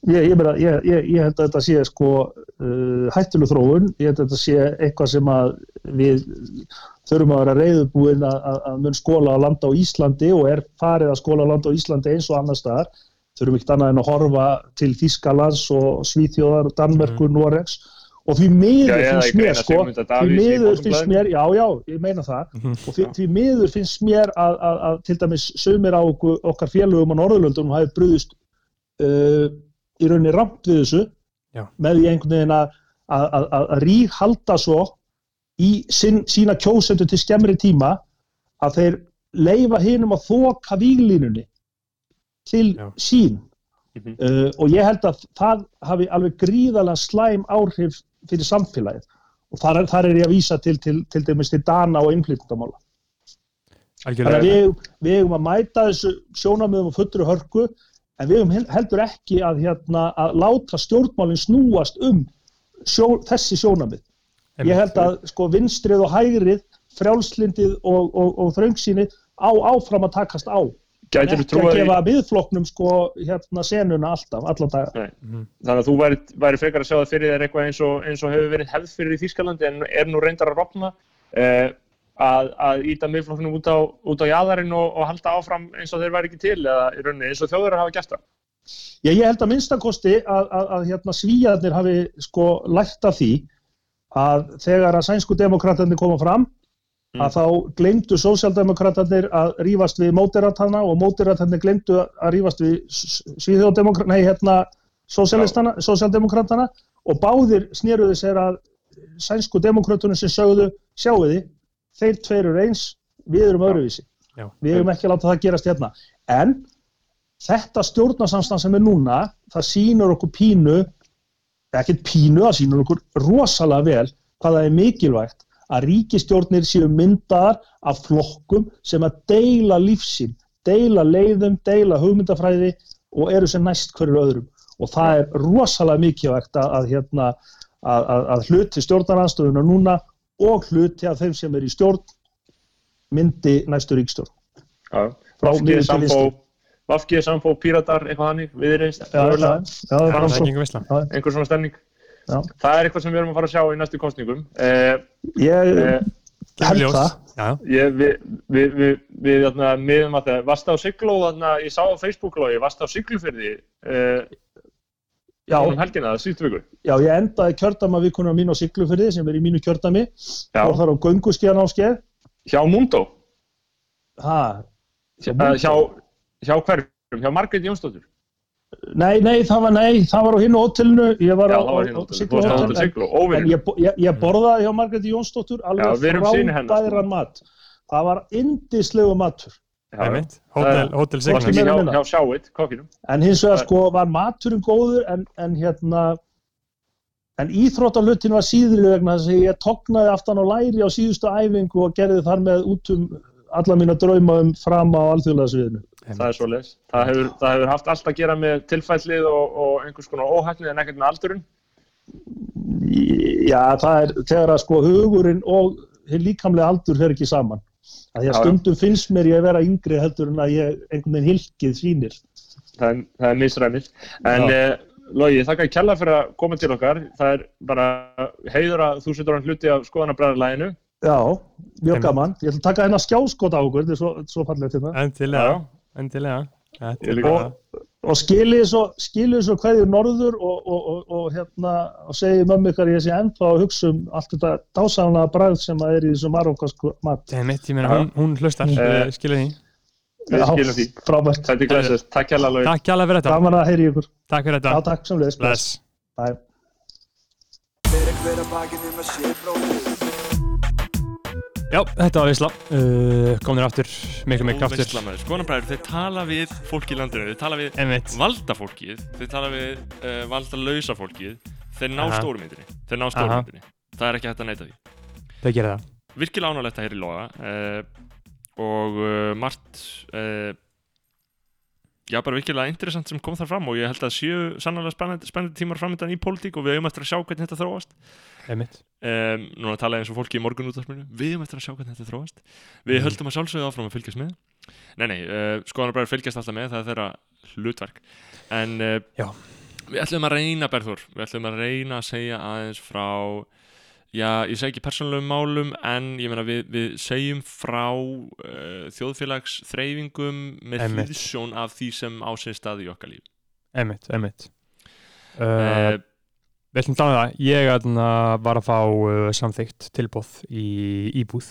ég, ég, meina, ég, ég, ég held að þetta sé sko uh, hættuleg þróun, ég held að þetta sé eitthvað sem að við þurfum að vera reyðubúin að, að, að mun skóla á landa á Íslandi og er farið að skóla á landa á Íslandi eins og annar staðar þurfum ekkert annað en að horfa til Þískalands og Svíþjóðar, Danmerkur, Noregs. Og því Já, miður í finnst mér sko, því í miður finnst mér, já já, ég meina það. Mhm. og því, því miður finnst mér að, að, að til dæmis sögumir á okkur, okkar félögum á Norðurlöndunum hafi brúðist uh, í rauninni ramt við þessu Já. með því einhvern veginn að, að, að, að, að rík halda svo í sin, sína kjósendur til skemmri tíma að þeir leifa hinum að þoka víglínunni til Já. sín Mhm. uh, og ég held að það hafi alveg gríðalega slæm áhrif fyrir samfélagið og þar er, þar er ég að vísa til, til, til dæmis til Dana og innflytjendamála Þannig að við, við eigum að mæta þessu sjónamöðum og fullri hörku en við hel- heldur ekki að, hérna, að láta stjórnmálinn snúast um sjó, þessi sjónamið. Ég held að sko vinstrið og hægrið frjálslindið og, og, og þröngsýni á áfram að takast á Gætir þú ekki að trúið gefa miðflokknum sko hérna senuna alltaf, allan dag. Þannig að þú væri, væri frekar að sjá það fyrir þér eitthvað eins og, eins og hefur verið hefð fyrir í Þýskalandi en er nú reyndar að rofna uh, að, að íta miðflokknum út á, út á jaðarinn og, og halda áfram eins og þeir væri ekki til eða í rauninni eins og þjóður hafa gert það. Já, ég held að minnstakosti að, að, að hérna, svíjarnir hafi sko lært af því að þegar að sænsku demokratarnir koma fram að þá glemdu sósjaldemokratarnir að rífast við mótiratana og mótiratarnir glemdu að rífast við svíðjóðdemokratana, nei hérna sósjalistana, sósjaldemokratana og báðir snéruðu sér að sænsku demokratunum sem sögðu sjáu þið, þeir tveir eru eins við erum öðruvísi, Já. við erum ekki að láta það gerast hérna, en þetta stjórnarsamstand sem er núna það sýnur okkur pínu ekkert pínu, það sýnur okkur rosalega vel hvað það er mikilvægt að ríkistjórnir séu myndaðar af flokkum sem að deila lífsinn, deila leiðum, deila hugmyndafræði og eru sem næst hverju öðrum. Og það er rosalega mikilvægt að, að, hérna, að, að, að hluti stjórnaranstöðuna núna og hluti af þeim sem er í stjórn myndi næstu ríkstjórn. Miðju til Samfó. Vafkið, Samfó, Píratar, eitthvað hannig, viðreist, veisla. einhver svona stemning. Já. Það er eitthvað sem við erum að fara að sjá í næstu kostningum. Eh, Ég eh, held það. Já, Ég, við, við, við, við þarna, miðum að það, varst á Sigló, þarna, ég sá á Facebook-lógi, varst á Siglufyrði uh, Já, um helgina, síðustu viku. já, ég endaði kjördama vikunum mín á Siglufyrði sem er í mínu kjördami. Fór þar á gönguskíðan áskeið. hjá Mundo, Ha, hjá, uh, hjá, hjá hverjum, hjá Margrét Jónsdóttur. Nei, nei, það var, nei, það var á hinnu hótelinu, ég var Já, á, það á, hinn á hótel, hótel en, ég, ég, ég borðaði hjá Margréti Jónsdóttur Já, alveg hennar, sko. frábæran mat. Það var indislegu matur, Já, einmitt. Hótel, hótel Þú varst Signar. ekki meira hjá, að minna. hjá Sjáit, kokkinum. en hins vegar Það- sko var maturinn góður en, en hérna, en íþróttalutin var síðri vegna þess að ég tognaði aftan á læri á síðustu æfingu og gerði þar með út um alla mína drauma um fram á alþjóðlega sviðinu. Það er svo leis. Það hefur, það hefur haft allt að gera með tilfællið og, og einhvers konar óhæfnið en ekkert með aldurinn. Já, það er þegar að sko hugurinn og líkamlega aldur fer ekki saman. Að því að stundum finnst mér ég að vera yngri heldur en að ég einhvern veginn hilkið sýnir. Það er, það er misræmið. En eh, Logi, þakka ekki kella fyrir að koma til okkar. Það er bara heiður að þú setur hann hluti af skoðanabræðarlæginu. Já, mjög gaman. Ég ætla að taka hennar skjáskot á okkur, þetta er svo, svo fallegt hérna. Endilega, endilega. Bara- Og skilið svo, skilið svo hverju norður og, og, og, og hérna, og segi mömmu ykkar ég sé ennþá að hugsa um allt þetta dásamlega bræð sem að er í þessu marokkasku mat. Ég meina, hún, hún hlustar, uh, skilja því. Við Já, skilum því. Frábært. Er. Takk hjá fyrir þetta. Gaman að heyri ykkur. Takk fyrir Já, þetta. takk sem leiðis. Já, þetta var Ísla. Uh, Komnir aftur, miklu miklu aftur. Skoðanabræður, þeir tala við fólk í landinu, þeir tala við Einmitt. valda fólkið, þeir tala við uh, valda lausa fólkið, þeir ná stórmyndinni, þeir ná stórmyndinni. Það er ekki hægt að neita því. Það gerir það. Virkilega ánægilegt að heyra í loga uh, og uh, margt, uh, já bara virkilega interessant sem kom þar fram og ég held að séu sannlega spennandi, spennandi tímar framöndan í pólitík og við eigum eftir að sjá hvernig þetta þróast. Einmitt. um, núna tala ég eins og fólki í morgun útvarpinu við erum eftir að sjá hvernig þetta þróast. Við Mhm. höldum að sjálfsögðu áfram að fylgjast með. Nei nei, uh, skoðanabræður fylgjast alltaf með það er þeirra hlutverk. En uh, við ætlum að reyna Berður, við ætlum að reyna að segja aðeins frá já, ég segi ekki persónulegum málum en ég meina við, við segjum frá uh, þjóðfélags þreyfingum með hliðsjón af því sem á sér stað í okkar líf. Einmitt, einmitt. Við ætlum að tala um það. Ég atna, var að fá uh, samþykkt tilbúð í íbúð.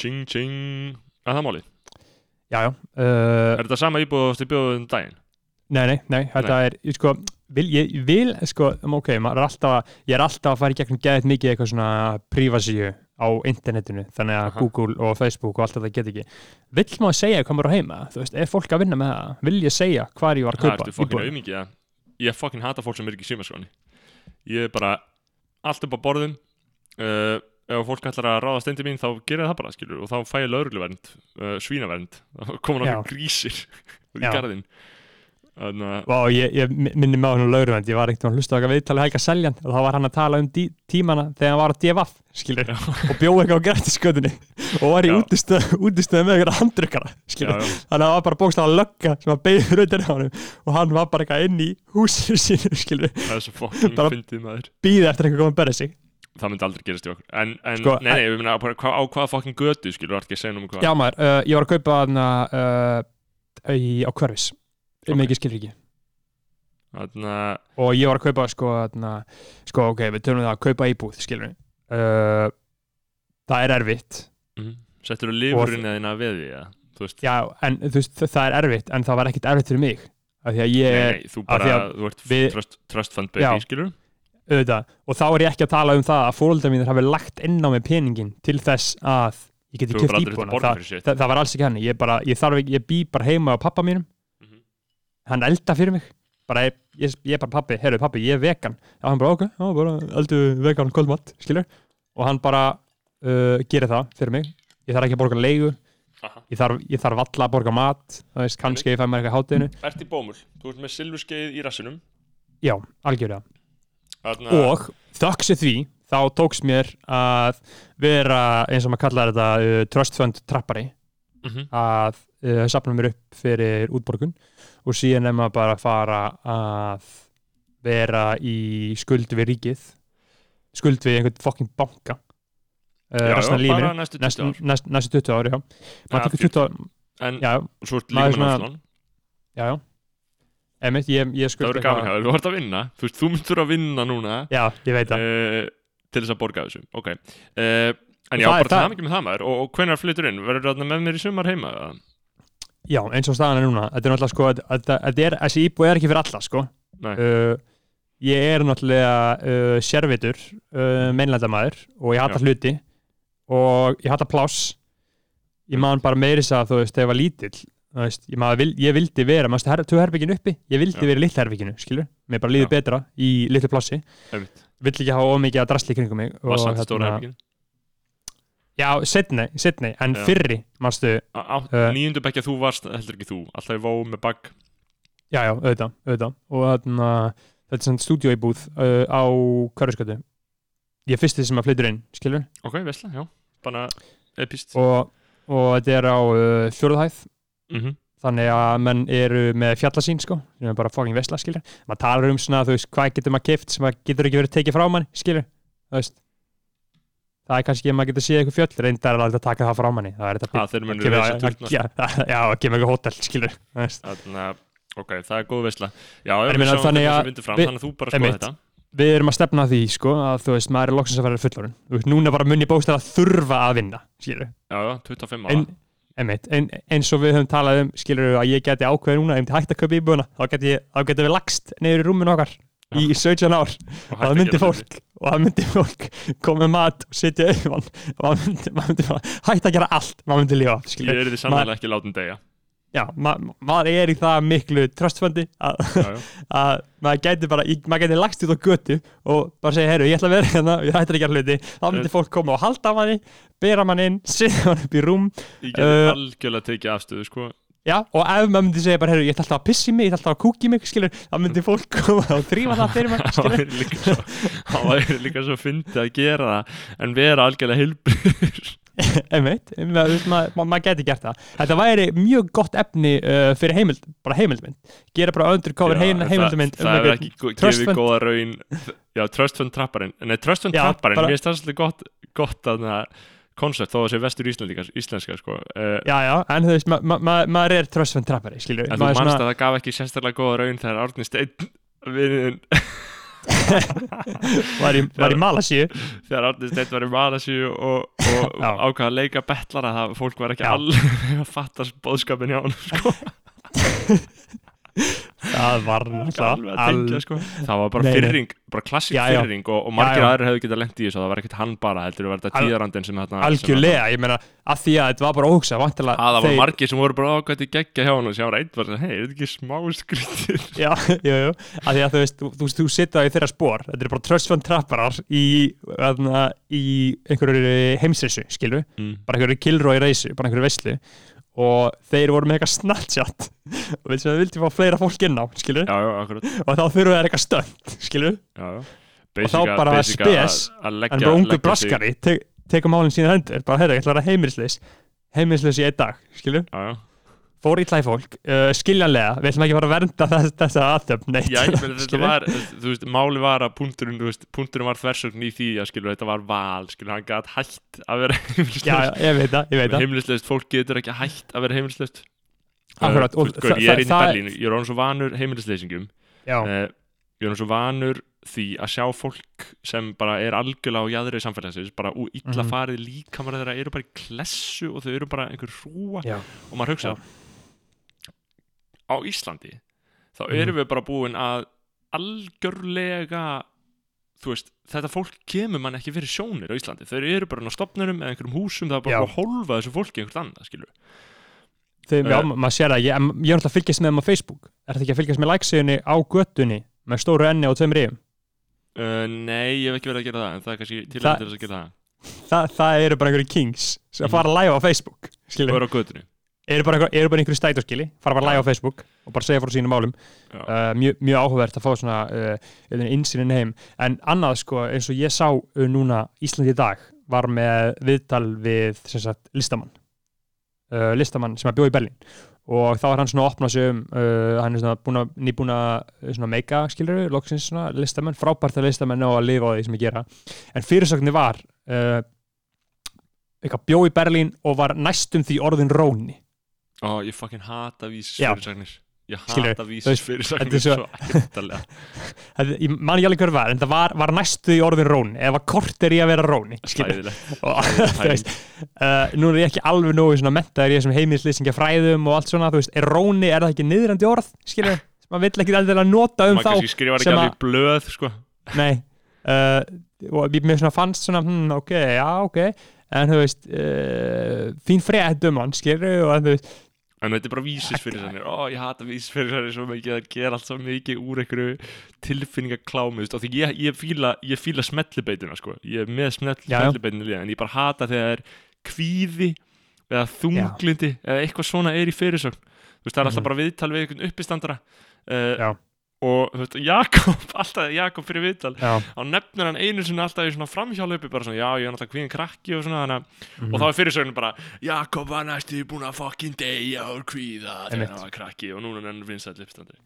ching ching að það máli, Já, já. Uh, er þetta sama íbúð til bjóðum daginn? Nei, nei, nei, þetta er, ég sko, vil, ég vil, sko, um, ok, er alltaf, ég er alltaf að fara í gegnum geðið mikið eitthvað svona prífasíu á internetinu, þannig að Aha. Google og Facebook og allt þetta get ekki. Vill maður segja hvað maður á heima, þú veist, er fólk að vinna með það? Vil ég segja hvað ég var að Það kaupa? ertu fokkin auðmikið að ég fokkin hata fólk sem er ekki í símaskráni ég er bara allt upp á borðum uh, ef fólk ætlar að ráða steindi mín þá gerir það bara skilur og þá fæ ég lögregluvernd uh, svínavernd. *laughs* Þá koma Já. nokkuð grísir *laughs* í garðin Vá, ég, ég minni mig á hann lauruvend, ég var ekkert að hlusta eitthvað viðtalið Helga Seljan og þá var hann að tala um tímana þegar hann var á DFF, skilur og bjóð eitthvað á grættiskötunni og var í Já. útistöð, útistöð með eitthvað handrukkara, Já, skilur já, þannig að það var bara bókstæða lögga sem að beigði rautir á hann og hann var bara eitthvað inn í húsinu sínu, skilur það er svo fokking Bara- býði eftir komið að berja sig. Það myndi aldrei gerast í okkur. En, en Sko, nei, nei, við minna á, á hvaða fokking götu skilur, ekki um hvað? Já maður, uh, ég var að kaupa uh, í, á hverfis Ok. um ekki skilur ekki Þannig að, og ég var að kaupa sko, þarna, sko ok, við tölum það að kaupa íbúð skilur uh, það er erfitt. Mm, settur þú lifurinn eða þína við því, ja? já, en þú veist, það- er erfitt en það var ekkit erfitt fyrir mig. Af því að ég er nei, þú bara, að þú ert við- trust, trust fund baby, skilur auðvitað, og þá er ég ekki að tala um það að fóröldar mínir hafi lagt inn á mig peningin til þess að ég geti kjöpt að borga það, fyrir það, það var alls ekki henni, ég, bara, ég, þarf ekki, ég bý bara heima á pappa mínum. Hann elda fyrir mig. Bara, ég, ég, ég er bara pappi, heyrðu pappi, ég er vegan. Já, hann bara, ok, já, bara eldu vegan kvöldmatt, skilur og hann bara uh, gerir það fyrir mig. Ég þarf ekki að borga leigu. Ég þarf, ég þarf valla að borga mat. Það veist, kannski ég fæ mér eitthvað hátinu Ert í bómul, þú ert með silfurskeið í rassinum? Já, algjörlega. Þannig og þökk sér því þá tóks mér að vera eins og maður kallar þetta uh, trust fund trappari. Mhm. að uh, sapna mér upp fyrir útborgun og síðan er maður bara að fara að vera í skuld við ríkið skuld við einhvern fokking banka uh, Já, restina af lífinu. næstu 20 næstu, ár. næstu, næstu 20 ári, já. Maður tekur 20 ár, En já, svo maður líka með náttúrulega já, já. Emitt, ég, ég Það verður hjá þér, þú ert að vinna. Þú veist, þú myndur að vinna núna já, uh, til þess að borga þessu. Ok. Uh, en já, er bara það. það. mikið með það maður. Og, og hvenær flyttur inn, verður það með mér í sumar heima eða? Já, eins og staðan er núna þetta er náttúrulega sko, að- að- að- er, þessi íbúið er ekki fyrir alla sko. Uh, ég er náttúrulega uh, sérvitur uh, meinlændamæður og ég hata Já. hluti og ég hata pláss. Ég man bara meiri þess að þú veist, þegar ég var lítill þú veist, ég, maður vil, ég vildi vera, maður stu her, herbygginu uppi? Ég vildi Já. vera í litla herbygginu, skilur mér bara líður Já. betra í litlu plássi vill ekki hafa ómikið að drasli kringum mig og stóra hérna- herbyggin já, setni, setni, en Já. fyrri manstu, Uh, Nýjundu bekkja þú varst, heldur ekki þú alltaf í vó með bagg já, já, auðvitað, auðvitað. Og þarna, þetta er svona stúdíóibúð uh, á Körðurskötu ég er fyrsti sem að flytur inn, skilur Ok, veistla, já, bara epist og, og þetta er á uh, fjórðhæð mm þannig að menn eru með fjallasín sko, sem er bara fucking vesla skilur maður talar um svona, þú veist, hvað getur maður keift sem að getur ekki verið tekið frá manni, skilur þú veist það er kannski að maður getur séð eitthvað fjöll reyndar er alveg að taka það frá manni það er þetta að kemur reysa að- kemur *laughs* eitthvað hótel, skilur ok, það er góð veistla Já, En ég við meina, sjáum þannig að við- Þannig að þú bara skoða Einmitt. þetta. Við erum að stefna því, sko, að þú veist maður er loksins að vera fullorinn, núna bara munni bókstæð að þurfa að vinna, skilur Já, já, 25 ára. En, einmitt, ein, eins og við höfum talað um skilur að ég geti ákveðið núna ef ég hægt að kaupa íbúðuna, þá geti, ég- þá getum við lagst neyður í rúminu okkar í 17 ár. Og og það að myndi fólk og það myndi fólk koma með mat og sitja auðvann og það myndi, myndi hægt að gera allt maður myndi lífa, Ég er því sannlega ekki látin degja já, ma maður er í það miklu trustfundi að, *laughs* að maður gæti bara, maður gæti lagst út á götu og bara segja, heyru, ég ætla að vera hérna ég hættir að gera hluti, þá myndi fólk koma og halda manni bera mann inn, *laughs* setja mann upp í rúm Ég geti Uh, algjörlega tekið afstöðu, sko Já, og ef maður myndi segja bara, heyrðu, ég ætla alltaf að pissi mig, ég ætla alltaf að kúki mig, skilur, þá myndi fólk koma og þrýfa það fyrir Það skilur. væri líka svo Það væri líka svo fyndið að gera það en vera algjörlega hilbrið *laughs* Einmitt, maður, maður, maður, maður geti gert það. Þetta væri mjög gott efni uh, fyrir heimild, bara heimildmynd. Gera bara undercover heim, heimildmynd Það hefur einhvern ekki gó- trust gefið góða raun Já, Trust Fund Trapparinn Nei, Trust Fund Já, Trapparinn, mér finnst það svolítið gott gott að það koncept þó að sé vestur íslenska, íslenska sko. uh, Já, já, en þú veist, ma ma ma maður er trust fund trappari, skilur. En þú maður er manst að það gaf ekki sérstaklega góða raun þegar Árni Steinn *laughs* við, *laughs* var í, var í Malasíu. þegar Árni Steinn var í Malasíu og, og *laughs* ákvaða að leika betlara það fólk var ekki alveg að fatta bóðskapin hjá hann sko. Það var alveg náttúrulega tengja sko. það var bara Nei, fyrring, bara já. fyrring og, og margir aðrir hefðu getað lengt í þessu það var ekkert hann bara, heldur var þetta Al- tíðarandin sem þarna algjörlega, ég meina, að því að þetta var bara óhugsa, það voru margir sem voru bara ákvæmt í geggja hjá hann og einn var hei, er þetta ekki smá skrítið Já, *laughs* jú, jú, að því að þú veist, þú, þú, þú sitja í þeirra spór, þetta er bara trust fund trapparar í, í einhverju heimsreisu, skilur mm. bara einhverju kilrói reysu, bara einhverju veislu og þeir voru með eitthvað Snapchat. Og við sem vildi fá fleira fólk inn á skilur, já, já, og þá þurfum við eitthvað stönd skilur, já, já. Og þá að- bara að- spes, að en bara ungu braskari te tekur málinn sína hendur, bara heyrðu, ég ætla að vera heimilisleis heimilisleis í einn dag, skilur já, já. Fór í tlæ fólk, uh, skiljanlega við ætlum ekki að fara að vernda þess, þessa aðtöfn neitt, Já, ég meina *laughs* þetta skilur. var, þú veist, máli var að punkturinn, þú veist, punkturinn var þversögn í því að skilur, þetta var val, skilur, hann gætt hætt að vera *laughs* það Heimilislaust, fólk getur ekki hætt að vera og og það- ég er inn í Berlín, ég er orðin svo vanur heimilisleysingum, já, uh, ég er orðin svo vanur því að sjá fólk sem bara er algjörlega á jæðri samfélagsins, bara ú, illa Mhm. farið líkamar þeirra eru bara í klessu og þau eru bara einhver hrúa og maður hugsa. Á Íslandi þá Mhm. erum við bara búin að algjörlega veist, þetta fólk kemur mann ekki fyrir sjónir á Íslandi, þau eru bara á stopnurum eða einhverjum húsum, það er bara að hólfa þessu fólki einhvert annað, skilur Þeim, já, Eh. maður sér það, ég, ég er náttúrulega að fylgjast með þeim á Facebook. Er þetta ekki að fylgjast með læksíðunni á göttunni með stóru enni og tveim ríðum uh, Nei, ég hef ekki verið að gera það en það er kannski til Það- að þess að gera það. Þa, það eru bara einhverju kings sem Mhm. fara live á Facebook og skilur, eru á götunni eru bara, einhver, einhverju stæturskili fara bara live á Facebook og bara segja frá sínum málum. Uh, mjög, mjög áhugavert að fá svona uh, insýnin heim. En annað sko eins og ég sá uh, núna Íslandi í dag var með viðtal við sem sagt listamann. Listamann sem er bjóð í Berlín. Og þá er hann svona að opna sig um hann er svona að, að svona meika skilur loksins svona listamenn frábært að listamenn á að lifa á því sem ég gera. En fyrirsögnin var eitthvað bjóð í Berlín og var næstum því orðin róni Ó, ég fucking hata vísis Já. fyrirsagnir Ég hata þú vísis veist, fyrirsagnir þetta er svo- *laughs* Þetta- ég man ekki alveg hver var en það var, var næstu í orðin róni. Eða kort er í að vera róni. Slæðilegt *laughs* uh, nú er ég ekki alveg nógu mentaður í þessum heimilislýsingja fræðum og allt svona, þú veist, er róni, er það ekki niðrandi orð, skilur, *laughs* maður vill ekki endilega nota um Maður þá, kannski skrifar ekki alveg blöð, sko. Nei uh, og ég- mér svona fannst svona, hm, ok, já, ok. En þú veist, uh, fín frétt um hann, skilur, og þú veist En þetta er bara vísis fyrir sannir Ó, ég hata vísis fyrir sannir svo mikið. Það gera allt svo mikið úr einhverju tilfinningaklámi Og því ég, ég fíla Ég fíla smellibeitina sko. Ég er með smell, Já, já. smellibeitina líka En ég bara hata þegar kvíði Eða þunglindi Eða eitthvað svona er í fyrirsögn. Þú veist, það er alltaf Mhm. bara viðtal við einhvern uppistandara. Uh, Já. Og þú veist, Jakob *laughs* Alltaf Jakob fyrir viðtal Þá nefnir hann einu sinni alltaf í svona framhjálöpi Bara svona, já, ég er alltaf kvíðin krakki og svona Þannig að mhm. og þá er fyrirsögnin bara Jakob var næstu búin að fucking deyja úr kvíða þegar hann var krakki og núna er hann vinsæll uppstandi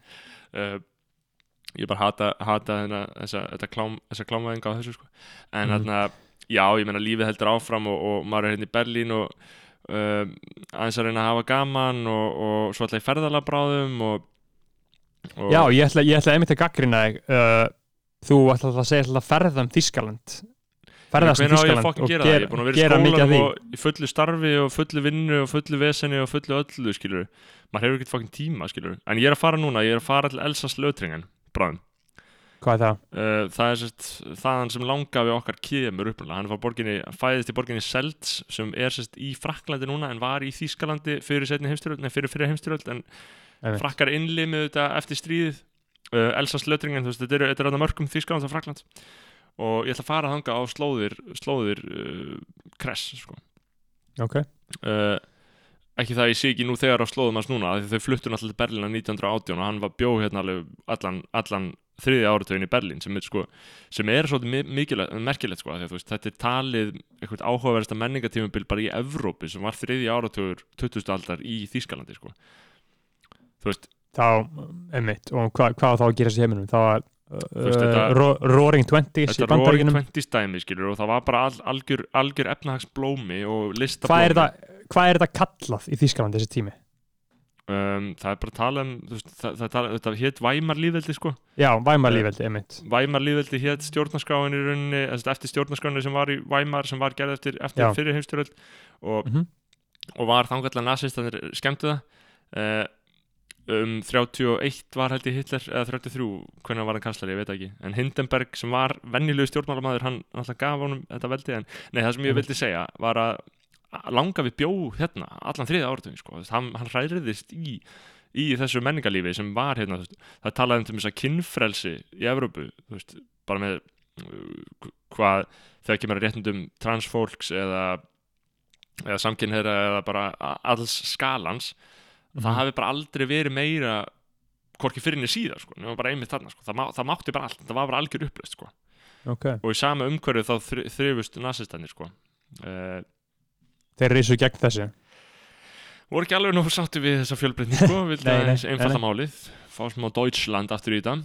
uh, ég bara hata, hata þenna, þessa, þetta klám, þessa klámaðinga á þessu sko. en Mhm. þarna, já, ég meina lífið heldur áfram og, og maður er hérna í Berlín og uh, aðeins að reyna að hafa gaman og, og svo alltaf í ferðala bráðum og, og já, ég ætla, ég ætla einmitt að gaggrina þig uh, þú ætla að segja alltaf ferða um Þískaland ferðast um Þískaland og gera er vera í gera mikið af því. í fullu starfi og fullu vinnu og fullu veseni og fullu öllu, skilur maður hefur ekkert fokkin tíma, skilur en ég er að fara núna, ég er að fara til Elsas lötringen bráðum. Hvað er það? uh, það er sérst þaðan sem langafi okkar kemur upprunalega, hann frá borginni fæðist í borginni Selds sem er sérst í Fraklandi núna en var í Þýskalandi fyrir fyrir fyrir heimstyröld en. Frakkar innlimið þetta eftir stríðið uh, Elsas lötringen, þú veist, þetta er, þetta mörgum Þýskaland og Frakland og ég ætla að fara þanga á slóðir slóðir uh, kress sko. ok, uh, ekki það ég sé ekki nú þegar á slóðum hans núna þau fluttu náttúrulega til Berlín á 1918 og hann var bjó hérna allan, allan þriði áratögin í Berlín sem sko, sem er svolítið merkilegt sko, því að veist, þetta er talið eitthvað áhugaverðasta menningatímabil bara í Evrópu sem var þriði áratögur 20. aldar í Þýskalandi sko. Þú veist, þá, einmitt og hvað, á þá að gera sér heiminum? það var uh, Roaring Twenties í er Roaring bandaríkinum Twenties dæmi skilur og það var bara all, algjör, algjör efnahagsblómi og er, listablómi hvað er þetta kallað í Þískaland þessi tími? um, það er bara að tala um veist, það, það, það, þetta hétt Væmar lífveldi sko já, Væmarlífeldi, einmitt Væmar lífveldi hétt stjórnarskráin í rauninni eftir stjórnarskráinu sem var í Væmar sem var gerð eftir, eftir fyrir heimstyröld og, Mhm. og var þangallega nazistanir skemmtu það uh, um 31 var held ég Hitler eða 33, hvernig var hann kanslari, ég veit ekki. En Hindenberg sem var venjulegu stjórnmálamæður hann alltaf gaf honum þetta veldi en nei, það sem ég vildi segja var að langa við bjó hérna allan þriða áratugin sko. Hann, hann hræriðist í í þessu menningarlífi sem var hérna veist, það talaði um til að kynfrelsi í Evrópu, þú veist, bara með uh, hvað þegar kemur að réttundum transfólks eða eða samkynheyra eða bara alls skalans það Mhm. hafi bara aldrei verið meira hvorki fyrir henni síðar sko, þarna sko. það, má, það mátti bara allt, það var bara algjör upplöst sko. ok, og í sama umhverju þá þri, þrifust nasistannir sko. uh, þeir reysu gegn þessu voru ekki alveg nógu sáttu við þessa fjölbreytni sko, *laughs* aðeins einfalda málið fá smá Deutschland aftur í þetta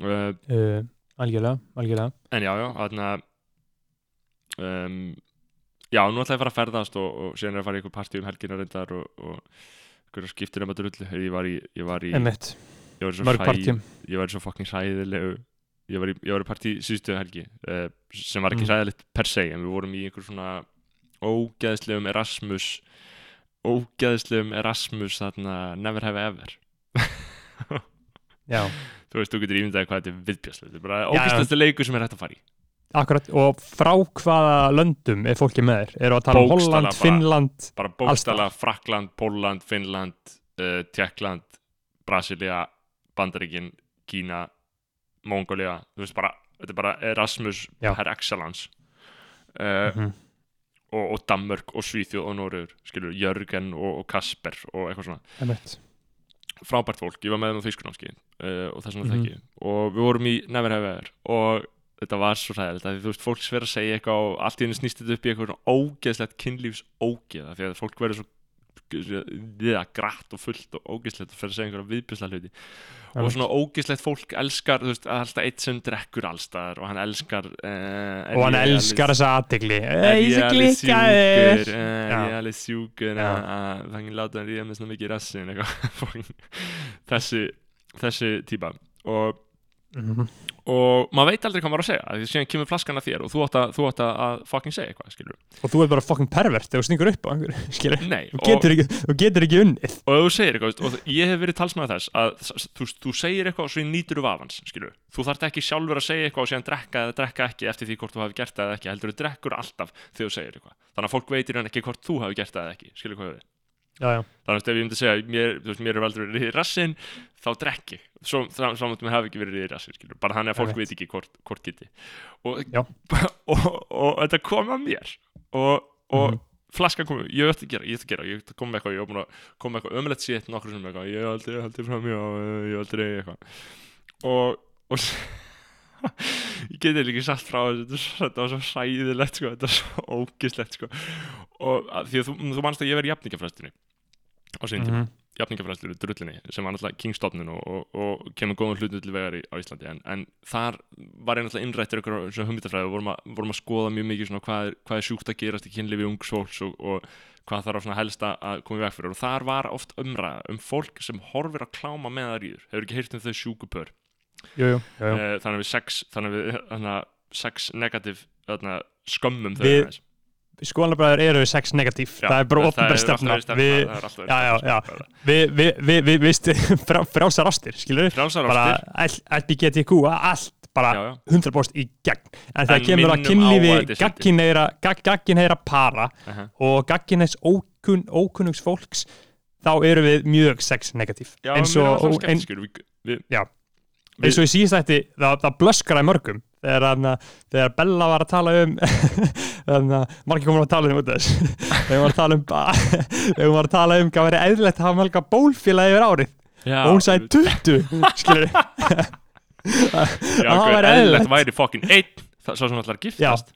uh, uh, algjörlega, algjörlega en já, já, þarna um, já, nú ætla ég að fara að ferðast og, og síðan er að fara í ykkur partí um helgina reyndar og, og ykkur skiptir um að drullu ég var í, ég var í, ég var í svo partjum ég var í svo fucking hræðilegu ég var í, ég var í partí síðustu helgi uh, sem var ekki Mm. hræðilegt per se en við vorum í einhver svona ógeðslegum Erasmus ógeðslegum Erasmus þarna never have ever. Já, *laughs* þú veist, þú getur ímyndaði hvað þetta er viðbjörslega þetta er bara ógeðslegasta leikur sem er hægt að fara í akkurat og frá hvaða löndum er fólki með þér? Eru að tala um Holland, bara. Finnland bara bókstala Frakland, Pólland, Finnland uh, Tjekkland Brasilia, Bandaríkin Kína, Mongolia þú veist bara, þetta er bara Erasmus per excellence uh, Mhm. og, og Danmörk og Svíþjóð og Norður skilur, Jörgen og, og Kasper og eitthvað svona Einmitt. frábært fólk, ég var með þeim á þýskunámski uh, og þess vegna Mhm. þekki og við vorum í Never Have Ever og þetta var svo ræðilegt að þú veist, fólk sver að segja eitthvað og allt í henni snýst þetta upp í eitthvað ógeðslegt kynlífs ógeða því að fólk verður svo við að grætt og fullt og ógeðslegt og fer að segja einhverja viðbjörslega hluti. Og svona ógeðslegt fólk elskar þú veist, að alltaf eitt sem drekkur allstaðar og hann elskar uh, og hann elskar þessa aðtegli er ég alveg sjúkur er Já. ég alveg sjúkur þannig láta hann ríða með svona mikið rassin *laughs* þessi þessi típa. Og, Mhm. Og maður veit aldrei hvað maður að segja því síðan kemur flaskan að þér og þú átt að, þú átt að, að fucking segja eitthvað skilur og þú er bara fucking pervert þegar þú stingur upp á einhverju *laughs* skilur nei og, getur ekki, þú getur ekki unnið. Og ef þú segir eitthvað og ég hef verið talsmaður þess að þú, þú segir eitthvað og svo nýtur þú vafans skilur þú þarft ekki sjálfur að segja eitthvað og síðan drekka eða drekka ekki eftir því hvort þú hafi gert það eða ekki heldur þú drekkur alltaf þegar þú segir eitthvað. Þannig að fólk veitir hann ekki hvort þú hafi gert það eða ekki skilur hvað. Þannig að ef ég myndi segja mér, veist, mér er aldrei verið í rassin þá drekki, svo saman mér hafi ekki verið í rassin, skilur, bara þannig að fólk veit ekki hvort, hvort geti. Og, *laughs* og, og, þetta kom að mér. Og, og Mhm. flaskan kom, ég ætti að gera, ég ætti að gera ég ætti að koma með eitthvað, ég koma með eitthvað ömulegt sétt nokkur sem eitthvað, ég aldrei haldið fram ég hef aldrei eitthvað. Og, og ég geti líka sagt frá þessu, þetta var svo hræðilegt sko, þetta var svo ógislegt sko. Og að, því að þú, þú manst að ég verið í jafningafræstunni á sín tíma, Mhm. jafningafræstunni, drullinni sem var náttúrulega kingstofnun og, og, og kemur góðum hlutum til vegar í, á Íslandi. En, en þar var ég náttúrulega innrættur ykkur sem hugmyndafræði. Og vorum að, vorum að skoða mjög mikið svona hvað er, hvað er sjúkt að gerast í kynlifi ungs fólks og, og hvað þarf svona helst að- að koma í veg fyrir. Og þar var oft umræða um fólk sem horfir að kláma með það rýður hefur ekki heyrt um þau sjúku pör jú, jú. Eh, þannig að við sex þannig að við þannig að sex negativ þarna, skömmum þau Við- aðeins. skoðanabræður eru sex negatív Já, það er bara alltaf stefna. við, við, við, við, við, við *laughs* frá, frjálsar ástir, við bara LBGTQ, allt bara já, já. 100% í gegn. En það kemur að kynlífi þetta svolítið. gagginheyra gag, gagginheyra para og gagginheis ókun, ókunnugs fólks þá eru við mjög sex negatív Já, eins og, við, við, við, eins og í síðstætti það, það blöskaraði mörgum þegar, hana, þegar Bella var að tala um *laughs* að margir komur að tala um út af þess þegar hún var að tala um þegar hún var að tala um hvað verið eðlilegt að hafa mælga bólfélag yfir árið. Já, og hún sagði 20 *laughs* skilur *laughs* það væri eðlilegt. eðlilegt. væri fokkin einn það svo sem allar giftast.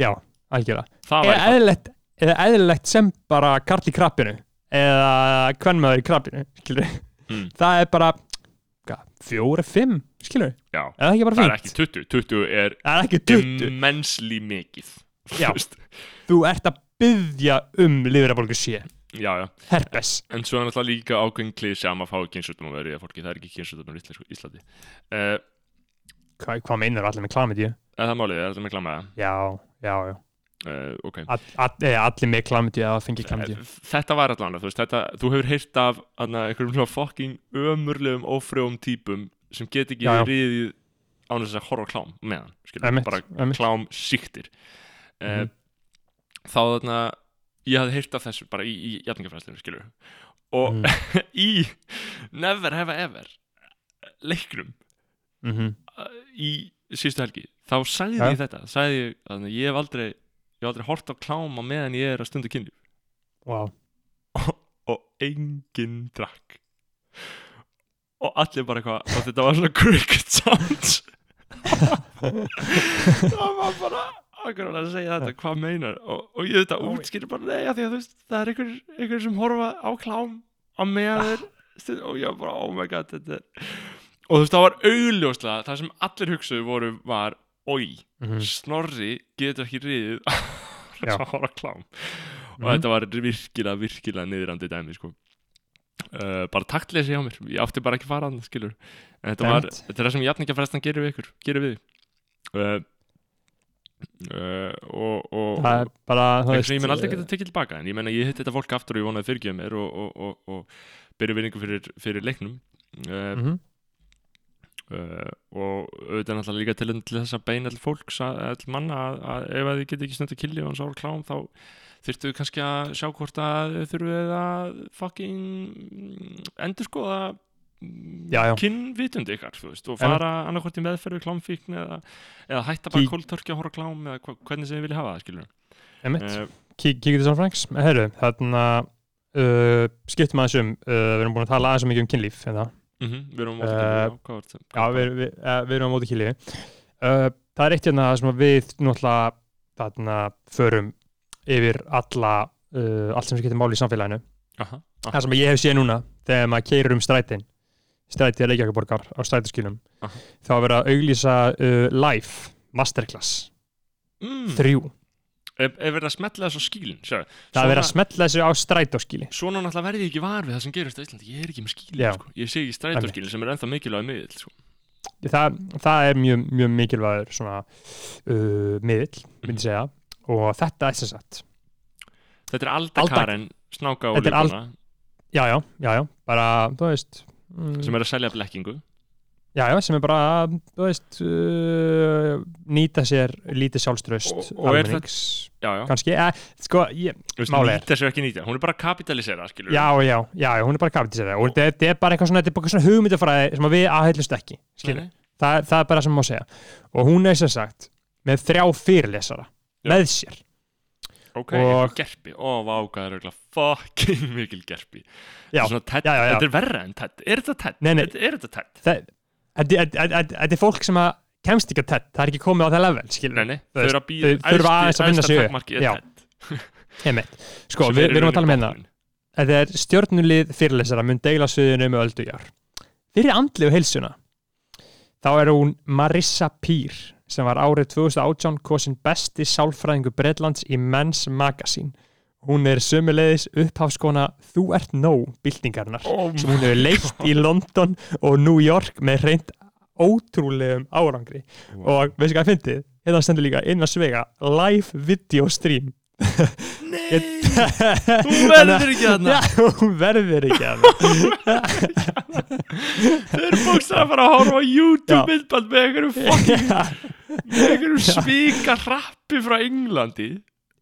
Já, algjörða það eða það. eðlilegt, sem bara karl í krabbinu eða kvennmaður í krabbinu skilur Mm. það er bara fjóri, fimm skilur já, eða ekki bara það er ekki 20 20 er það er ekki 20 immensely mikið Já. Þú ert að byggja um liðurabólgu sé já, já. Herpes. En svo er náttúrulega líka ákveðin klísi að maður fái kynsjúkdóma verið að fólki, það er ekki kynsjúkdóma í Ísla- Íslandi. Uh, Hva, hvað meinar allir með klamidíu? er það málið, er það með klammaða? já, já, já Uh, ok. all, all, eða allir með klamidíu eða fengi Eh, Þetta var allan, þú veist, þetta, þú hefur heyrt af aðna, einhverjum fucking ömurlegum ófrjóum típum sem get ekki riðið án þess að horfa klám meðan, skilur, bara einmitt. klám síktir. Uh, Mhm. Þá þarna, ég hafði heyrt af þessu bara í, í jafningafræðslinu, skilur. Og Mhm. *laughs* í Never Have I Ever leiknum Mhm. uh, í síðustu helgi þá sagði Ja. ég þetta sagði ég hef aldrei ég hef aldrei hort á kláma meðan ég er að stunda kynlíf. Vá, og enginn drakk. Og allir bara eitthvað og þetta var svona cricket sounds *laughs* það var bara akkur að segja þetta, hvað meinar? Og, og ég þetta Oh útskýri bara nei, af því að þú veist, það er einhver, einhver sem horfa á klám á meðan þeir stund, og ég bara, oh my god þetta er og þú veist, það var augljóslega það sem allir hugsuðu voru var oi, Mhm. Snorri getur ekki riðið *laughs* að horfa á klám og Mhm. þetta var virkilega, virkilega niðrandi dæmi sko. uh, bara taktleysi hjá mér ég átti bara ekki að fara hann, skilur en þetta, var, þetta er það sem jafningafrestan gerir við ykkur gerir við uh, uh, og, og, það er bara, sem ég menn aldrei eh, geta tekið tilbaka en ég menna ég hitt þetta fólk aftur og ég vonaði fyrirgjöð mér og, og, og, og byrja vinningu fyrir, fyrir leiknum uh, mhm. Uh, og auðvitað náttúrulega líka til, til þess að beina til fólks að, að til manna að, að ef að þið geti ekki stundu killi og hans ára klám þá þurftu kannski að sjá hvort að þið þurfið að fucking endur skoða já. kynvitundi ykkar veist, og fara annarkvort í meðferð við klámfíkn eða, eða hætta bara kóltörki að horfa klám eða hvernig sem þið vilja hafa það skilur Kíkið þess að Franks, herru, þarna uh, skiptum aðeins um, uh, við erum búin að tala aðeins um mikið um kynlíf en það, mm við erum á móti Eh, kynlífi, já, við, við, uh, við erum á móti kynlífi uh, það er eitt hérna sem við náttúrulega þarna förum yfir alla uh, allt sem getur máli í samfélaginu. Aha, aha, það sem ég hef séð núna þegar maður keirir um strætin strætið að leikjakaborgar á strætaskilum Aha. þá er verið að auglýsa uh, live masterclass. Mm, þrjú, ef verið að smetla þessu skílin sjá, það er verið að smetla þessu á strætóskili svona náttúrulega verði ég ekki var við það sem gerist á Íslandi. Ég er ekki með skílin, Já. sko. ég sé ekki strætóskílin sem er ennþá mikilvæg miðl sko. það, það er mjög, mjög mikilvægur svona uh, miðill, myndi Mhm. segja. Og þetta er sem sagt þetta er Alda Alda- Karen snáka og Þetta er al- lífbóna já, já, já, já, bara, þú veist mm, sem er að selja blekkingu já, já, sem er bara, veist uh, nýta sér lítið sjálfströst almennings, kannski, eh, sko, nýta sér ekki nýta hún er bara að kapitalisera, skilur já, já, já, hún er bara kapitísera og þetta er bara eitthvað svona, þetta er bara eitthvað svona hugmyndafræði sem að við aðheilust ekki, skilur það, það er bara sem má segja. Og hún er sem sagt með þrjá fyrirlesara Já. með sér. Ok, Og- gerpi, ó, váka, það auðvitað fucking *laughs* mikil gerpi. Já, Þetta er er verra en TED. Er þetta TED? Þetta, er fólk sem að kemst ekki að tett, það er ekki komið á það level skilur, Nei, nei, þau eru að býða aðeins að vinna sig *laughs* sko, við, er erum að tala um hérna. þetta er stjórnulið fyrirlesara mun deila suðinu með öldugjar fyrir andlegu heilsuna þá er hún Marissa Peer sem var árið 2018 kosin besti sálfræðingu Bretlands í Men's Magazine hún er sömuleiðis upphafskona Þú ert nóg byltingarinnar Oh sem hún hefur leikt í London og New York með reynd ótrúlegum árangri. Og veistu hvað ég fyndið? Hérna stendur líka inn að svega live video stream. Nei, Hún *laughs* verður ekki þarna. Já, hún verður ekki þarna. Þau eru bókstæða að fara að horfa á YouTube Já. myndband með einhverjum fucking *laughs* með einhverjum svika rappi frá Englandi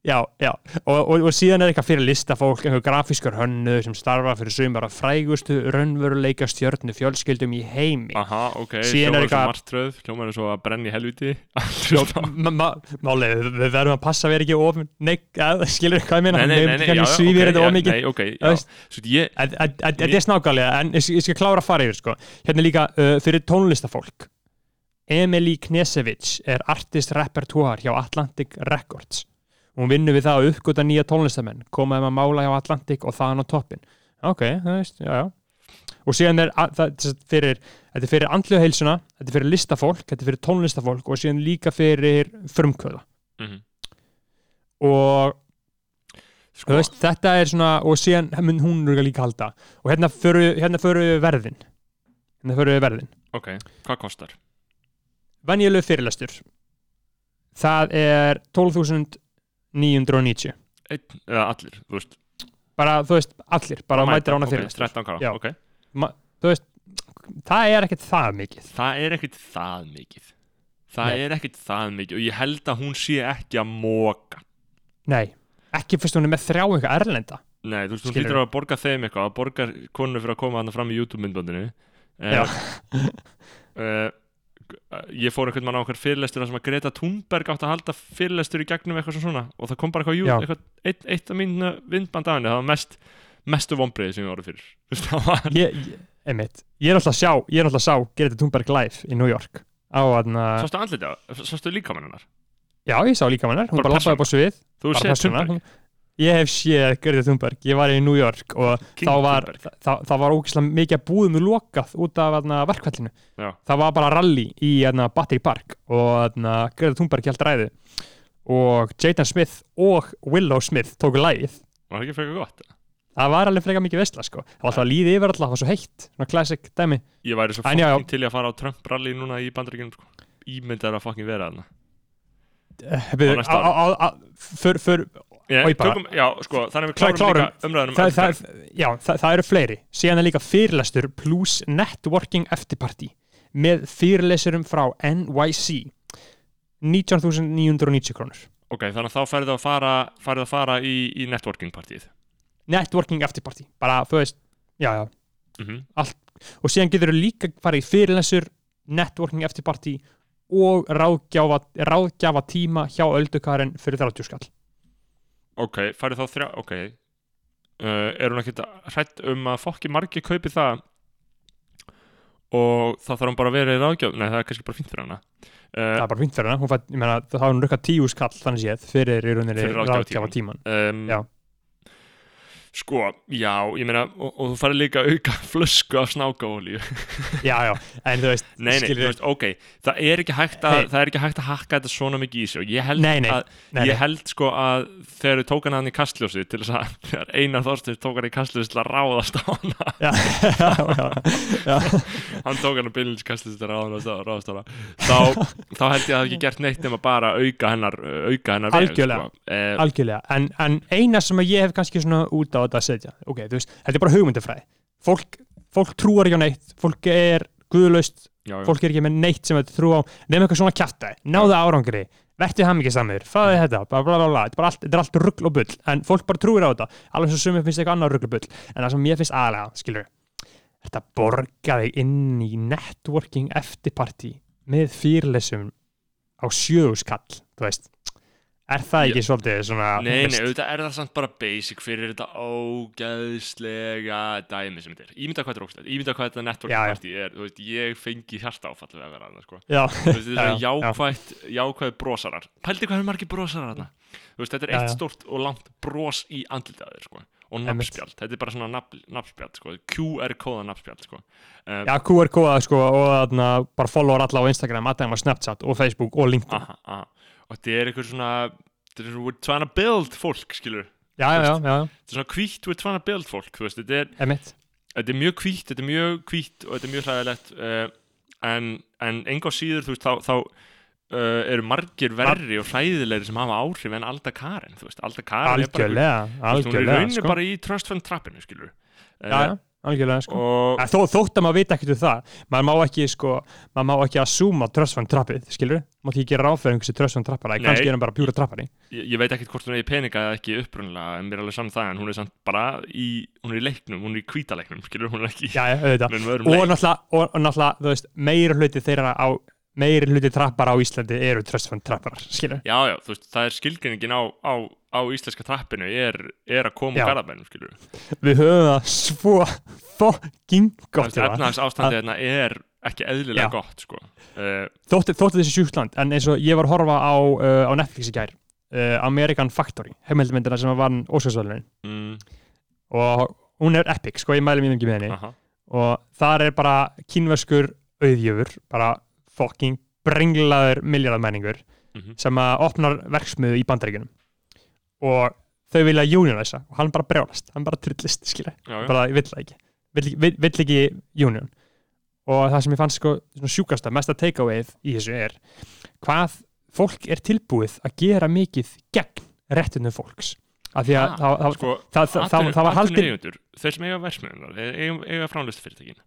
Já, já, og, og, og síðan er eitthvað fyrir listafólk, einhver grafískar hönnu sem starfa fyrir sumar að frægustu raunveruleika stjörnu fjölskyldum í heimi. Aha, ok, er svo eitthvað- martröð hljómar svo að brenna í helviti *laughs* Málið, við verðum að passa að vera ekki ofn Nei, að, skilur hvað ég já, já, svífir þetta já, of mikið? nei, ok, já, svo ég Þetta er snákalega, en ég, skal klára að fara yfir sko. Hérna líka uh, fyrir tónlistafólk. Emily Knesevich er artist repertoire hjá Atlantic Records hún vinnur við það að uppgöta nýja tónlistamenn koma þeim að mála hjá Atlantic og þaðan á toppin ok, það veist, já, já. Og síðan er að- það, fyrir, þetta er fyrir andlu heilsuna, þetta er fyrir listafólk þetta er fyrir tónlistafólk og síðan líka fyrir frumkvöða. Mhm. og sko, veist, þetta er svona, og síðan mun hún líka halda. Og hérna föru, hérna við verðin. Hérna við verðin. Ok, hvað kostar? venjulegu fyrirlestur. Það er 12.990 Einn, eða allir, þú veist. Bara, þú veist, allir, bara mætir ána ok, fyrirlestur 13 kára, Já. ok. Þú veist, það er ekkert það mikið. Það er ekkit það mikið. Það Nei. er ekkit það mikið og ég held að hún sé ekki að móka nei, ekki fyrst hún er með þrjá eitthvað erlenda. Nei, þú veist, hún hlýtur að borga þeim eitthvað að borga konu fyrir að koma hann fram í YouTube myndbandinu uh, uh, *laughs* ég fór einhvern mann á einhver fyrirlestur sem að Greta Thunberg átti að halda fyrirlestur í gegnum eitthvað svona og það kom bara eitthvað, jú, eitthvað eitt, eitt af mín vindband af henni, það var mest mestu vombriði sem ég voru fyrir. *laughs* Var, ég, ég, ég er alltaf að sjá ég er alltaf að sjá Greta Thunberg live í New York. Á aðna, sástu andliti á, sástu líka hennar? Já ég sá líka hann hún Bara bara lappaði upp á svið. Þú séð persóna. Thunberg, ég hef séð Greta Thunberg, ég var í New York og King þá var, það, það var ógeðslega mikið búðum lokað út af verkvallinu það var bara rally í Battery Park og Greta Thunberg held ræðu. Og Jaden Smith og Willow Smith tóku lægið var það ekki frekar gott? Það var alveg frekar mikið veistla sko. það var alltaf að líði yfir alltaf, það var svo heitt svona classic dæmi. Ég væri svo fokkin til að fara á Trump rally núna í bandaríkjunum sko. ímyndar að fokkin vera þarna. Eh, bara. tökum, já, sko, þannig að við Klá- klárum klárum. líka umræðunum það, það, já, það, það eru fleiri. Síðan er líka fyrirlestur plus networking eftirparti með fyrirlesurum frá NYC 19.990 krónur. Ok, þannig að þá færðu að fara færðu að fara í, í networking partíð networking eftirparti, bara þú veist já, já, mm og síðan getur þú líka farið í fyrirlesur networking eftirparti og ráðgjafa, ráðgjafa tíma hjá öldukarinn fyrir 30 skall ok, færðu þá þrjá ok, uh, er hún ekkert hrætt um að fokki margir kaupi það? Og þá þarf hún bara að vera í ráðgjöf nei, það er kannski bara fínt fyrir hana. Það uh, er bara fínt fyrir hana, ég meina, það hafa hún rukkað 10 skall þannig séð fyrir í rauninni ráðgjafa tíman um, Já. Sko, já, ég meina og, og þú færðu líka að auka *laughs* flösku af snákaolíu já, já, en þú veist *laughs* Nei, nei, skilurðu- þú veist, ok, það er ekki hægt að, Hey. það er ekki hægt að hakka þetta svona mikið í sig og ég held Nei, nei, að, nei, nei. ég held sko að þegar þau tók hann hann í kastljósi til þess að, *laughs* þegar Einar Þorsteins tók hann í kastljósi til að ráðast á hana já, já, já, já. hann tók hann á bylnins kastljósi til að ráðast á, hana þá, þá held ég að það ekki gert neitt nema bara að auka hennar, auka hennar sem þetta að setja. Ok, þú veist, þetta er bara hugmyndafræði. Fólk, fólk trúar ekki á neitt fólk er guðlaust, fólk er ekki með neitt sem þetta trú á, nefnum eitthvað svona kjaftaði náðu árangri, vertu ham ekki samir fæði þetta, bla bla bla. Þetta, er allt, þetta er allt ruggl og bull, en fólk bara trúir á þetta. Alveg svo sumið finnst eitthvað annað ruggl og bull. En það sem mér finnst aðlega, skilur þetta borga þig inn í networking eftirparti með fyrirlesum á sjöðuskall, þú veist er það ekki svolítið svona Nei, nei, auðvitað er það samt bara basic fyrir þetta ógæðslega dæmi sem þetta er. Ímynda hvað þetta er ógæðslega, ímynda hvað þetta network Já, já. party er, þú veist, ég fengi hjarta áfall við að vera annað, sko. já, Þú veist, þetta er Já, já, já. jákvætt, jákvæð brosarar. Pældi hvað er margir brosarar þarna? Þú veist, þetta er eitt já. stórt og langt bros í andlitaður, sko. Og nafnspjald, þetta er bara svona nafn- nafnspjald, sko. QR kóða nafnspjald, sko. Um, já, QR kóða sko og þarna bara followar alla á Instagram, og Snapchat og Facebook og LinkedIn aha, aha. Og þetta er eitthvað svona, þetta er svona, we're trying to build fólk, skilur. já, já, já, já, Þetta er svona hvítt, we're trying to build fólk, veist, þetta er, þetta er mjög hvítt, þetta er mjög hvítt og þetta er mjög hlæðilegt uh, en, en enga síður veist þá, þá uh, eru margir verri og hræðilegri sem hafa áhrif en Alda Karen, þú veist, Alda Karen er bara algjörlega, hún er algjörlega rauninni sko. bara í trust fund trappinu, skilur já, já, algjörlega sko. Og Þó, þótt að maður veit ekkert um það maður má ekki sko, maður má ekki assúma tröstfann trappið, skilur má ekki gera fyrir einhversu tröstfann trappara Nei. kannski er hann bara pjúra trappari ég, ég veit ekkert hvort hún í peninga eða ekki upprunnilega en mér er alveg saman það en hún er samt bara í, hún er í leiknum, hún er í hvítaleiknum, skilur, hún er ekki já, öðrum og náttúrulega, og náttúrulega, þú veist, meira hluti þeirra á meiri hluti trappara á Íslandi eru tröstfann trapparar, skilur Já, já, þú veist, það er skilgreiningin á, á, á íslenska trappinu er, er að koma garðabænum, skilur við höfum það svo fucking gott hérna. Efnahags ástandið hérna er ekki eðlilega Já. gott, sko. Uh, þótti, þótti þessi sjúkland en eins og ég var að horfa á, uh, á Netflix í gær uh, American Factory heimildmyndina sem var Óskarsvöldin mm, og hún er epic, sko, ég mæli mjög mikið með henni. Aha, og þar er bara kínverskur auðjöfur, bara fucking brenglaður miljardamenningur Mhm. sem að opnar verksmiðu í bandaríkunum og þau vilja unionæsa og hann bara brjálast, hann bara trillist skilja, já, já, bara vill það ekki. Vill, vill, vill ekki union. Og það sem ég fannst sko sjúkasta, mesta takeawayð í þessu er hvað fólk er tilbúið að gera mikið gegn réttinu fólks. Af því að Ah, það, sko, það, það, það, var haldin þeir sem eiga versmiðunar eiga, eiga framlustu fyrirtækin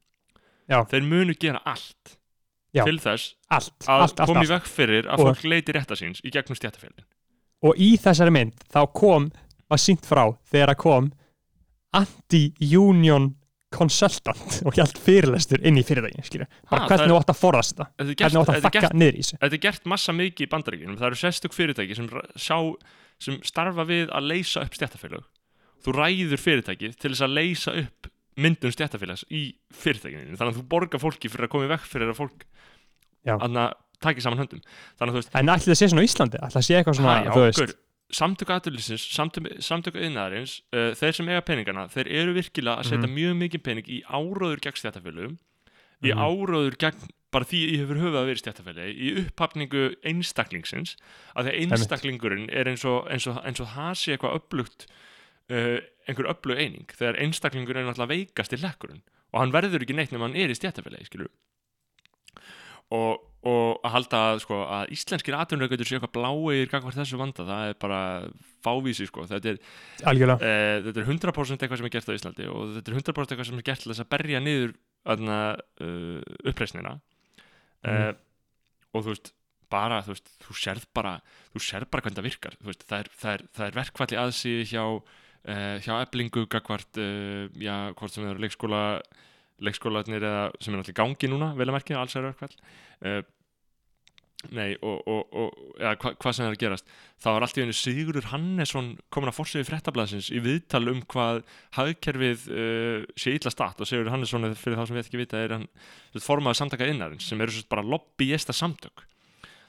þeir munu gera allt Já. til þess allt, að allt, allt, allt. veg fyrir að fólk leiti rétta síns í gegnum stjættafélagin og í þessari mynd þá kom, var sínt frá þegar að kom anti-union consultant *laughs* og hjælt fyrirlestur inn í fyrirtæki skilur, bara Ha, það hvernig er- þú átt að forðast þetta er hvernig þú átt að gert, niður í þessu. þetta er gert massa mikið í bandaríkjunum. Það eru sérstök fyrirtæki sem sjá sem starfa við að leysa upp stjættafélag þú ræður fyrirtækið til þess að leysa upp myndun stjættafélags í fyrirtækinu þannig að þú borgar fólki fyrir að koma í vekk fyrir að fólk Já. að taki saman höndum þannig að þú veist, en ætli það sé svona á Íslandi, ætli það sé eitthvað svona veist, gaur, samtöku aðurlýsins, samtöku, yðnaðarins uh, þeir sem eiga peningana, þeir eru virkilega að setja Mhm. mjög mikið pening í áróður gegn stjættafélagum í Mhm. áróður gegn bara því ég hefur höfuð að vera í stjættafélagi í upphafningu einstaklingsins að því einstaklingurinn er eins og, eins og, eins og það sé eitthvað upplugt uh, einhver upplug eining þegar einstaklingurinn er náttúrulega veikast í lekkurinn og hann verður ekki neitt nema hann er í stjættafélagi skilur og, og að halda sko, að íslenskir atvinnuraukendur séu eitthvað bláir gagvart þessu vanda, það er bara fávísi sko, þetta er uh, þetta er 100% eitthvað sem er gert á Íslandi og þetta er 100% eitthvað sem er gert til þess að berja niður aðna, uh, uppreisnina. Uh, og þú veist bara, þú veist, þú sérð bara þú sérð bara hvernig það virkar. Veist, það, er, er, er verkvalli aðsíði hjá hjá eblingu gagvart, uh, já, hvort sem eru leikskóla leikskólanir eða sem er í gangi núna, vel að merkja, alls er uh, Nei, og, og, og eða, hva, hvað sem er að gerast. Þá er allt í einu Sigurður Hannesson komin að fórsöðu fréttablaðsins í viðtal um hvað hagkerfið uh, sé illa statt. Og Sigurður Hannesson fyrir þá sem við ekki vita er hann formaður samtaka innarins sem eru bara lobbyista samtök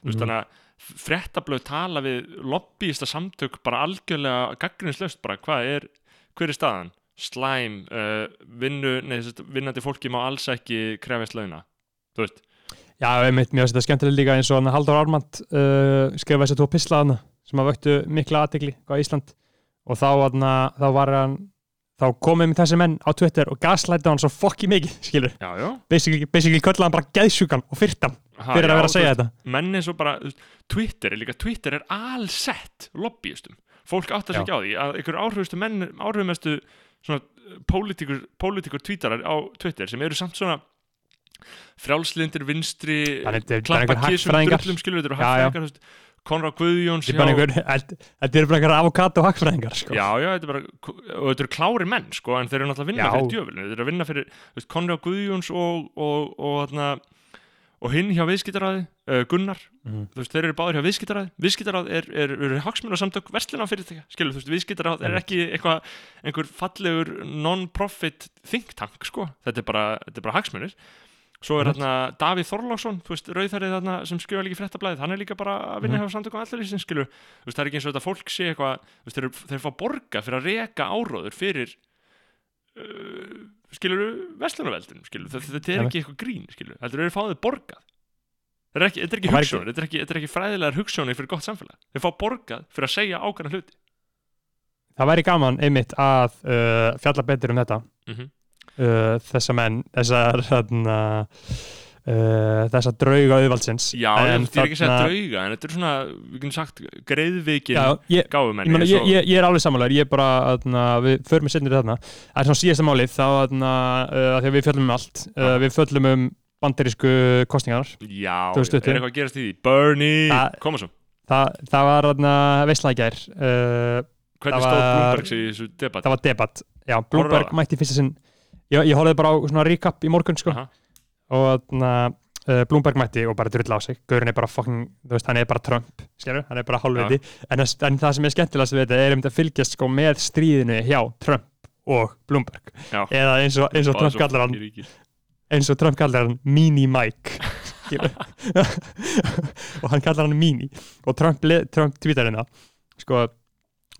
Mhm. þannig að fréttablöð tala við lobbyista samtök bara algjörlega gaggrinslaust bara hvað er hver er staðan? Slæm, uh, vinnu, nei, þess að vinnandi fólki má alls ekki krefjast launa þú veist Já, einmitt, mér finnst þetta skemmtilega líka eins og Haldur Ármand uh, skrifa þessi tvo pislaðana sem að vöktu mikla aðtegli á Ísland og þá, aðna, þá var hann þá komið með þessi menn á Twitter og gaslæta hann svo fokki mikið, *laughs* skilur Já, já. Basically, basically köllaði hann bara geðsjúkan og fyrtan Ha, fyrir að vera að segja veist, þetta. menn eins og bara, Twitter er líka Twitter er allsett lobbyistum. Fólk Já. ekki á því að einhver áhrifustu menn, áhrifumestu pólitíkur, pólitíkur tvítarar á Twitter sem eru samt svona frjálslindir, vinstri Þannig þetta er bara klappa einhver kísum, hagfræðingar. drullum skilur, þetta eru Konrad Guðjóns Þetta er þetta þetta eru bara einhver avokado hagfræðingar sko. Já, já, þetta er bara, og þetta eru klári menn, sko, en þeir eru náttúrulega að vinna Já. fyrir djöfulinu, þeir eru að vinna fyrir, veist, Konrad Guðjóns og, og, og, og, og hinn hjá viðskiptaráði, uh, Gunnar, Mhm. þú veist, þeir eru báðir hjá viðskiptaráði, viðskiptaráð er, er, er hagsmunasamtök verslina fyrirtækja, skilur, þú veist, viðskiptaráð er ekki eitthvað, einhver fallegur non-profit think tank, sko, þetta er bara, þetta er bara hagsmunir. Svo er þarna Davíð Þorláksson, þú veist, rauðærið þarna sem skrifa líka í fréttablaðið, hann er líka bara að vinna Mhm. hjá samtökum allarlýsin, skilur, þú veist, það er ekki eins og þetta fólk sé eitthvað, þú veist, þeir, eru- þeir fá borga fyrir að reka áróður fyrir uh, skilur verslunaveldunum, skilur, þetta, þetta er ekki eitthvað grín, skilur, heldur eru fáðið borgað. Þetta er ekki, þetta er ekki hugssjónir, þetta er ekki, þetta er ekki fræðilegar hugssjónir fyrir gott samfélag, þeir fá borgað fyrir að segja ákvæmna hluti. Það væri gaman einmitt að uh, fjalla betur um þetta. Mm uh, þessa menn þessar þarna, uh, þessar drauga auðvaldsins. Já, En ég, er ekki að segja drauga en þetta er svona, við getum sagt greiðvikin Já, ég, ég, ég, ég, er alveg samanlegar, ég er bara þarna, við förum við setnir þarna. Það er svona síðasta málið þá þarna, uh, þegar við fjöllum um allt uh, við fjöllum um banderísku kostningar Já, er eitthvað að gerast í því? Bernie, Það- koma svo. Þa, það var þarna veistlækjær uh, Hvernig Það stóð sig í þessu debatt? það var debatt já, það? mætti fyrsta sinn ég, ég horfði bara á svona recap í morgun sko, Aha. og þarna uh, Bloomberg mætti og bara drull á sig. Gaurin er bara fucking, þú veist, hann er bara Trump skilur, hann er bara hálfviti. En, en það sem er skemmtilegast við þetta er um þetta að fylgjast sko með stríðinu hjá Trump og Bloomberg. Já. eða eins og, eins og Trump kallar hann eins og Trump kallar hann Mini Mike *laughs* *laughs* og hann kallar hann Mini. Og Trump, Trump tweetar hérna sko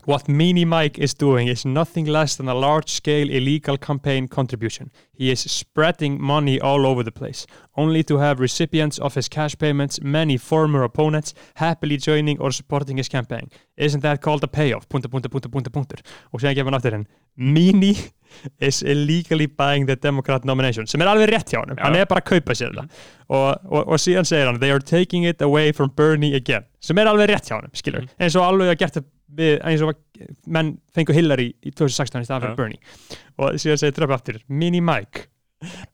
What Mini Mike is doing is nothing less than a large-scale illegal campaign contribution. He is spreading money all over the place, only to have recipients of his cash payments, many former opponents, happily joining or supporting his campaign. Isn't that called a payoff? Punta, punta, punta, punta, puntur. Og séðan gefur hann aftur henn. Mini *laughs* is illegally buying the Democrat nomination. Sem er alveg rétt hjá hann. Hann er bara að kaupa sér það. Og, og, og síðan segir hann, they are taking it away from Bernie again. Sem er alveg rétt hjá hann, skilur. Mhm. Eins og alveg að gert það við, eins og menn fengu Hillary í 2016 í staðan fyrir. Bernie. Og síðan segir Trump aftur, Mini Mike,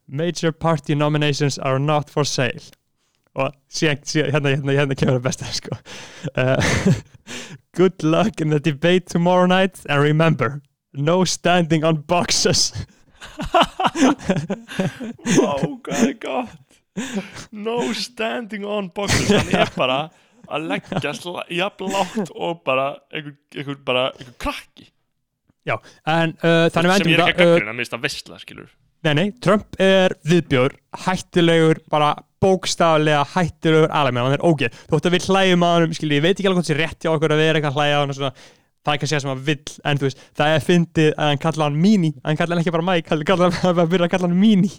major party nominations are not for sale. Og síðan, síðan hérna, hérna, hérna kemur það besta, sko. Uh, *laughs* good luck in the debate tomorrow night and remember, no standing on boxes. *laughs* Vá, hvað er gott No standing on boxes Hann er bara að leggja jafn látt og bara einhver, einhver, bara, einhver krakki. En uh, þannig sem við ég er ekki að uh, gaggrina, minnst að vestla skilur Nei, nei, Trump er viðbjör, hættulegur, bara bókstaflega hættulegur alveg, hann er ógeð. Þótt að við hlægjum að hann, skilji, ég veit ekki alveg hvort sé rétt hjá okkur að vera eitthvað að hlæja á hann og svona, það er kannski það sem hann vill, en þú veist, það er fyndið að hann kalla hann Mini, hann kalla hann ekki bara Mike, hann kalla hann að byrja að kalla hann Mini,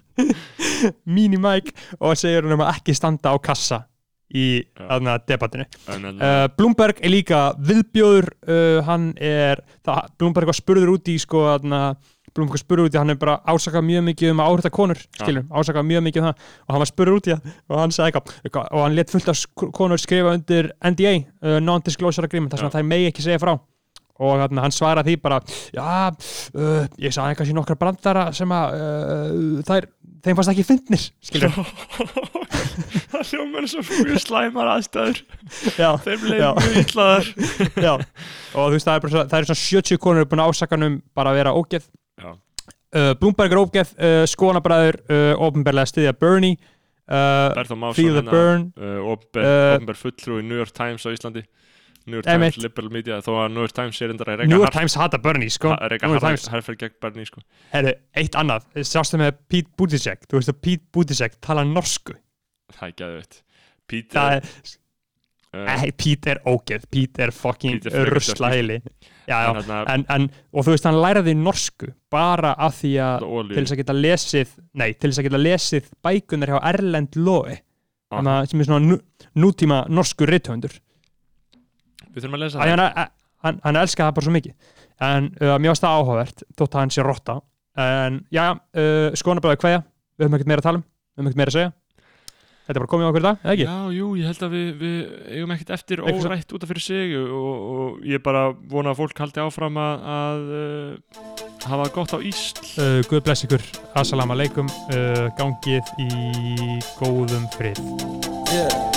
*laughs* Mini Mike, og segir hann um að ekki standa á kassa í þarna debattinu. en, en, Uh, Bloomberg er líka viðbjóður uh, hann er, það, Bloomberg var spurður út í sko, þarna, Bloomberg var spurður út í hann er bara ásakað mjög mikið um áhrita konur skilur, ásakað mjög mikið um það og hann var spurður út í það og hann sagði eitthvað eitthvað, og hann let fullt af konur skrifa undir NDA, uh, Non-Disclosure Agreement þar sem Já. það megi ekki segja frá og þarna, hann svaraði því bara já, uh, ég sagði kannski nokkra brandara sem að uh, þær, þeim fannst ekki fyndnir *laughs* það hljómar svo mjög slæmar aðstæður. Já þeim Já. leið mjög illaðar *laughs* Já, og þú veist, það er, bara, það er svona 70 konur búin að ásaka hann um bara að vera ógeð. Uh, Bloomberg er ógeð, uh, Skonabræður uh, ofnbærlega stiðja Bernie Bertha Másson opinber fulltrú í New York Times á Íslandi New York. Times, liberal media þó að New York Times er endara að New York Times hata Bernie, sko. New York Times, herrferð gegn Bernie sko. herru, eitt annað. Sjástu með Pete Buttigieg. Þú veist að Pete Buttigieg tala norsku. Það er geðveitt Pete það er, er, uh, Pete er ógeð. Pete er fucking Pete þarna en, en, og þú veist, hann læraði norsku bara af því að til þess að geta lesið nei, til þess að geta lesið bækunar hjá Erlend Lói að sem er svona nú, nútíma norsku rithöfundur við þurfum að lesa það. hann, hann, hann elska það bara svo mikið. En uh, varst það áhugavert þótt að hann sé rotta. En já, uh, skonabræði kveðja. Við höfum ekkert meira að tala um, við höfum ekkert meira að segja. Þetta er bara komið á okkur í dag, eða ekki? Já, jú, ég held að við, við eigum ekkert eftir Eitthvað svo- órætt út af fyrir sig og, og ég bara vona að fólk haldi áfram að, að uh, hafa það gott á Ísl. Uh, Guð bless ykkur, assalamu alaikum uh, gangið í góðum frið. Yeah.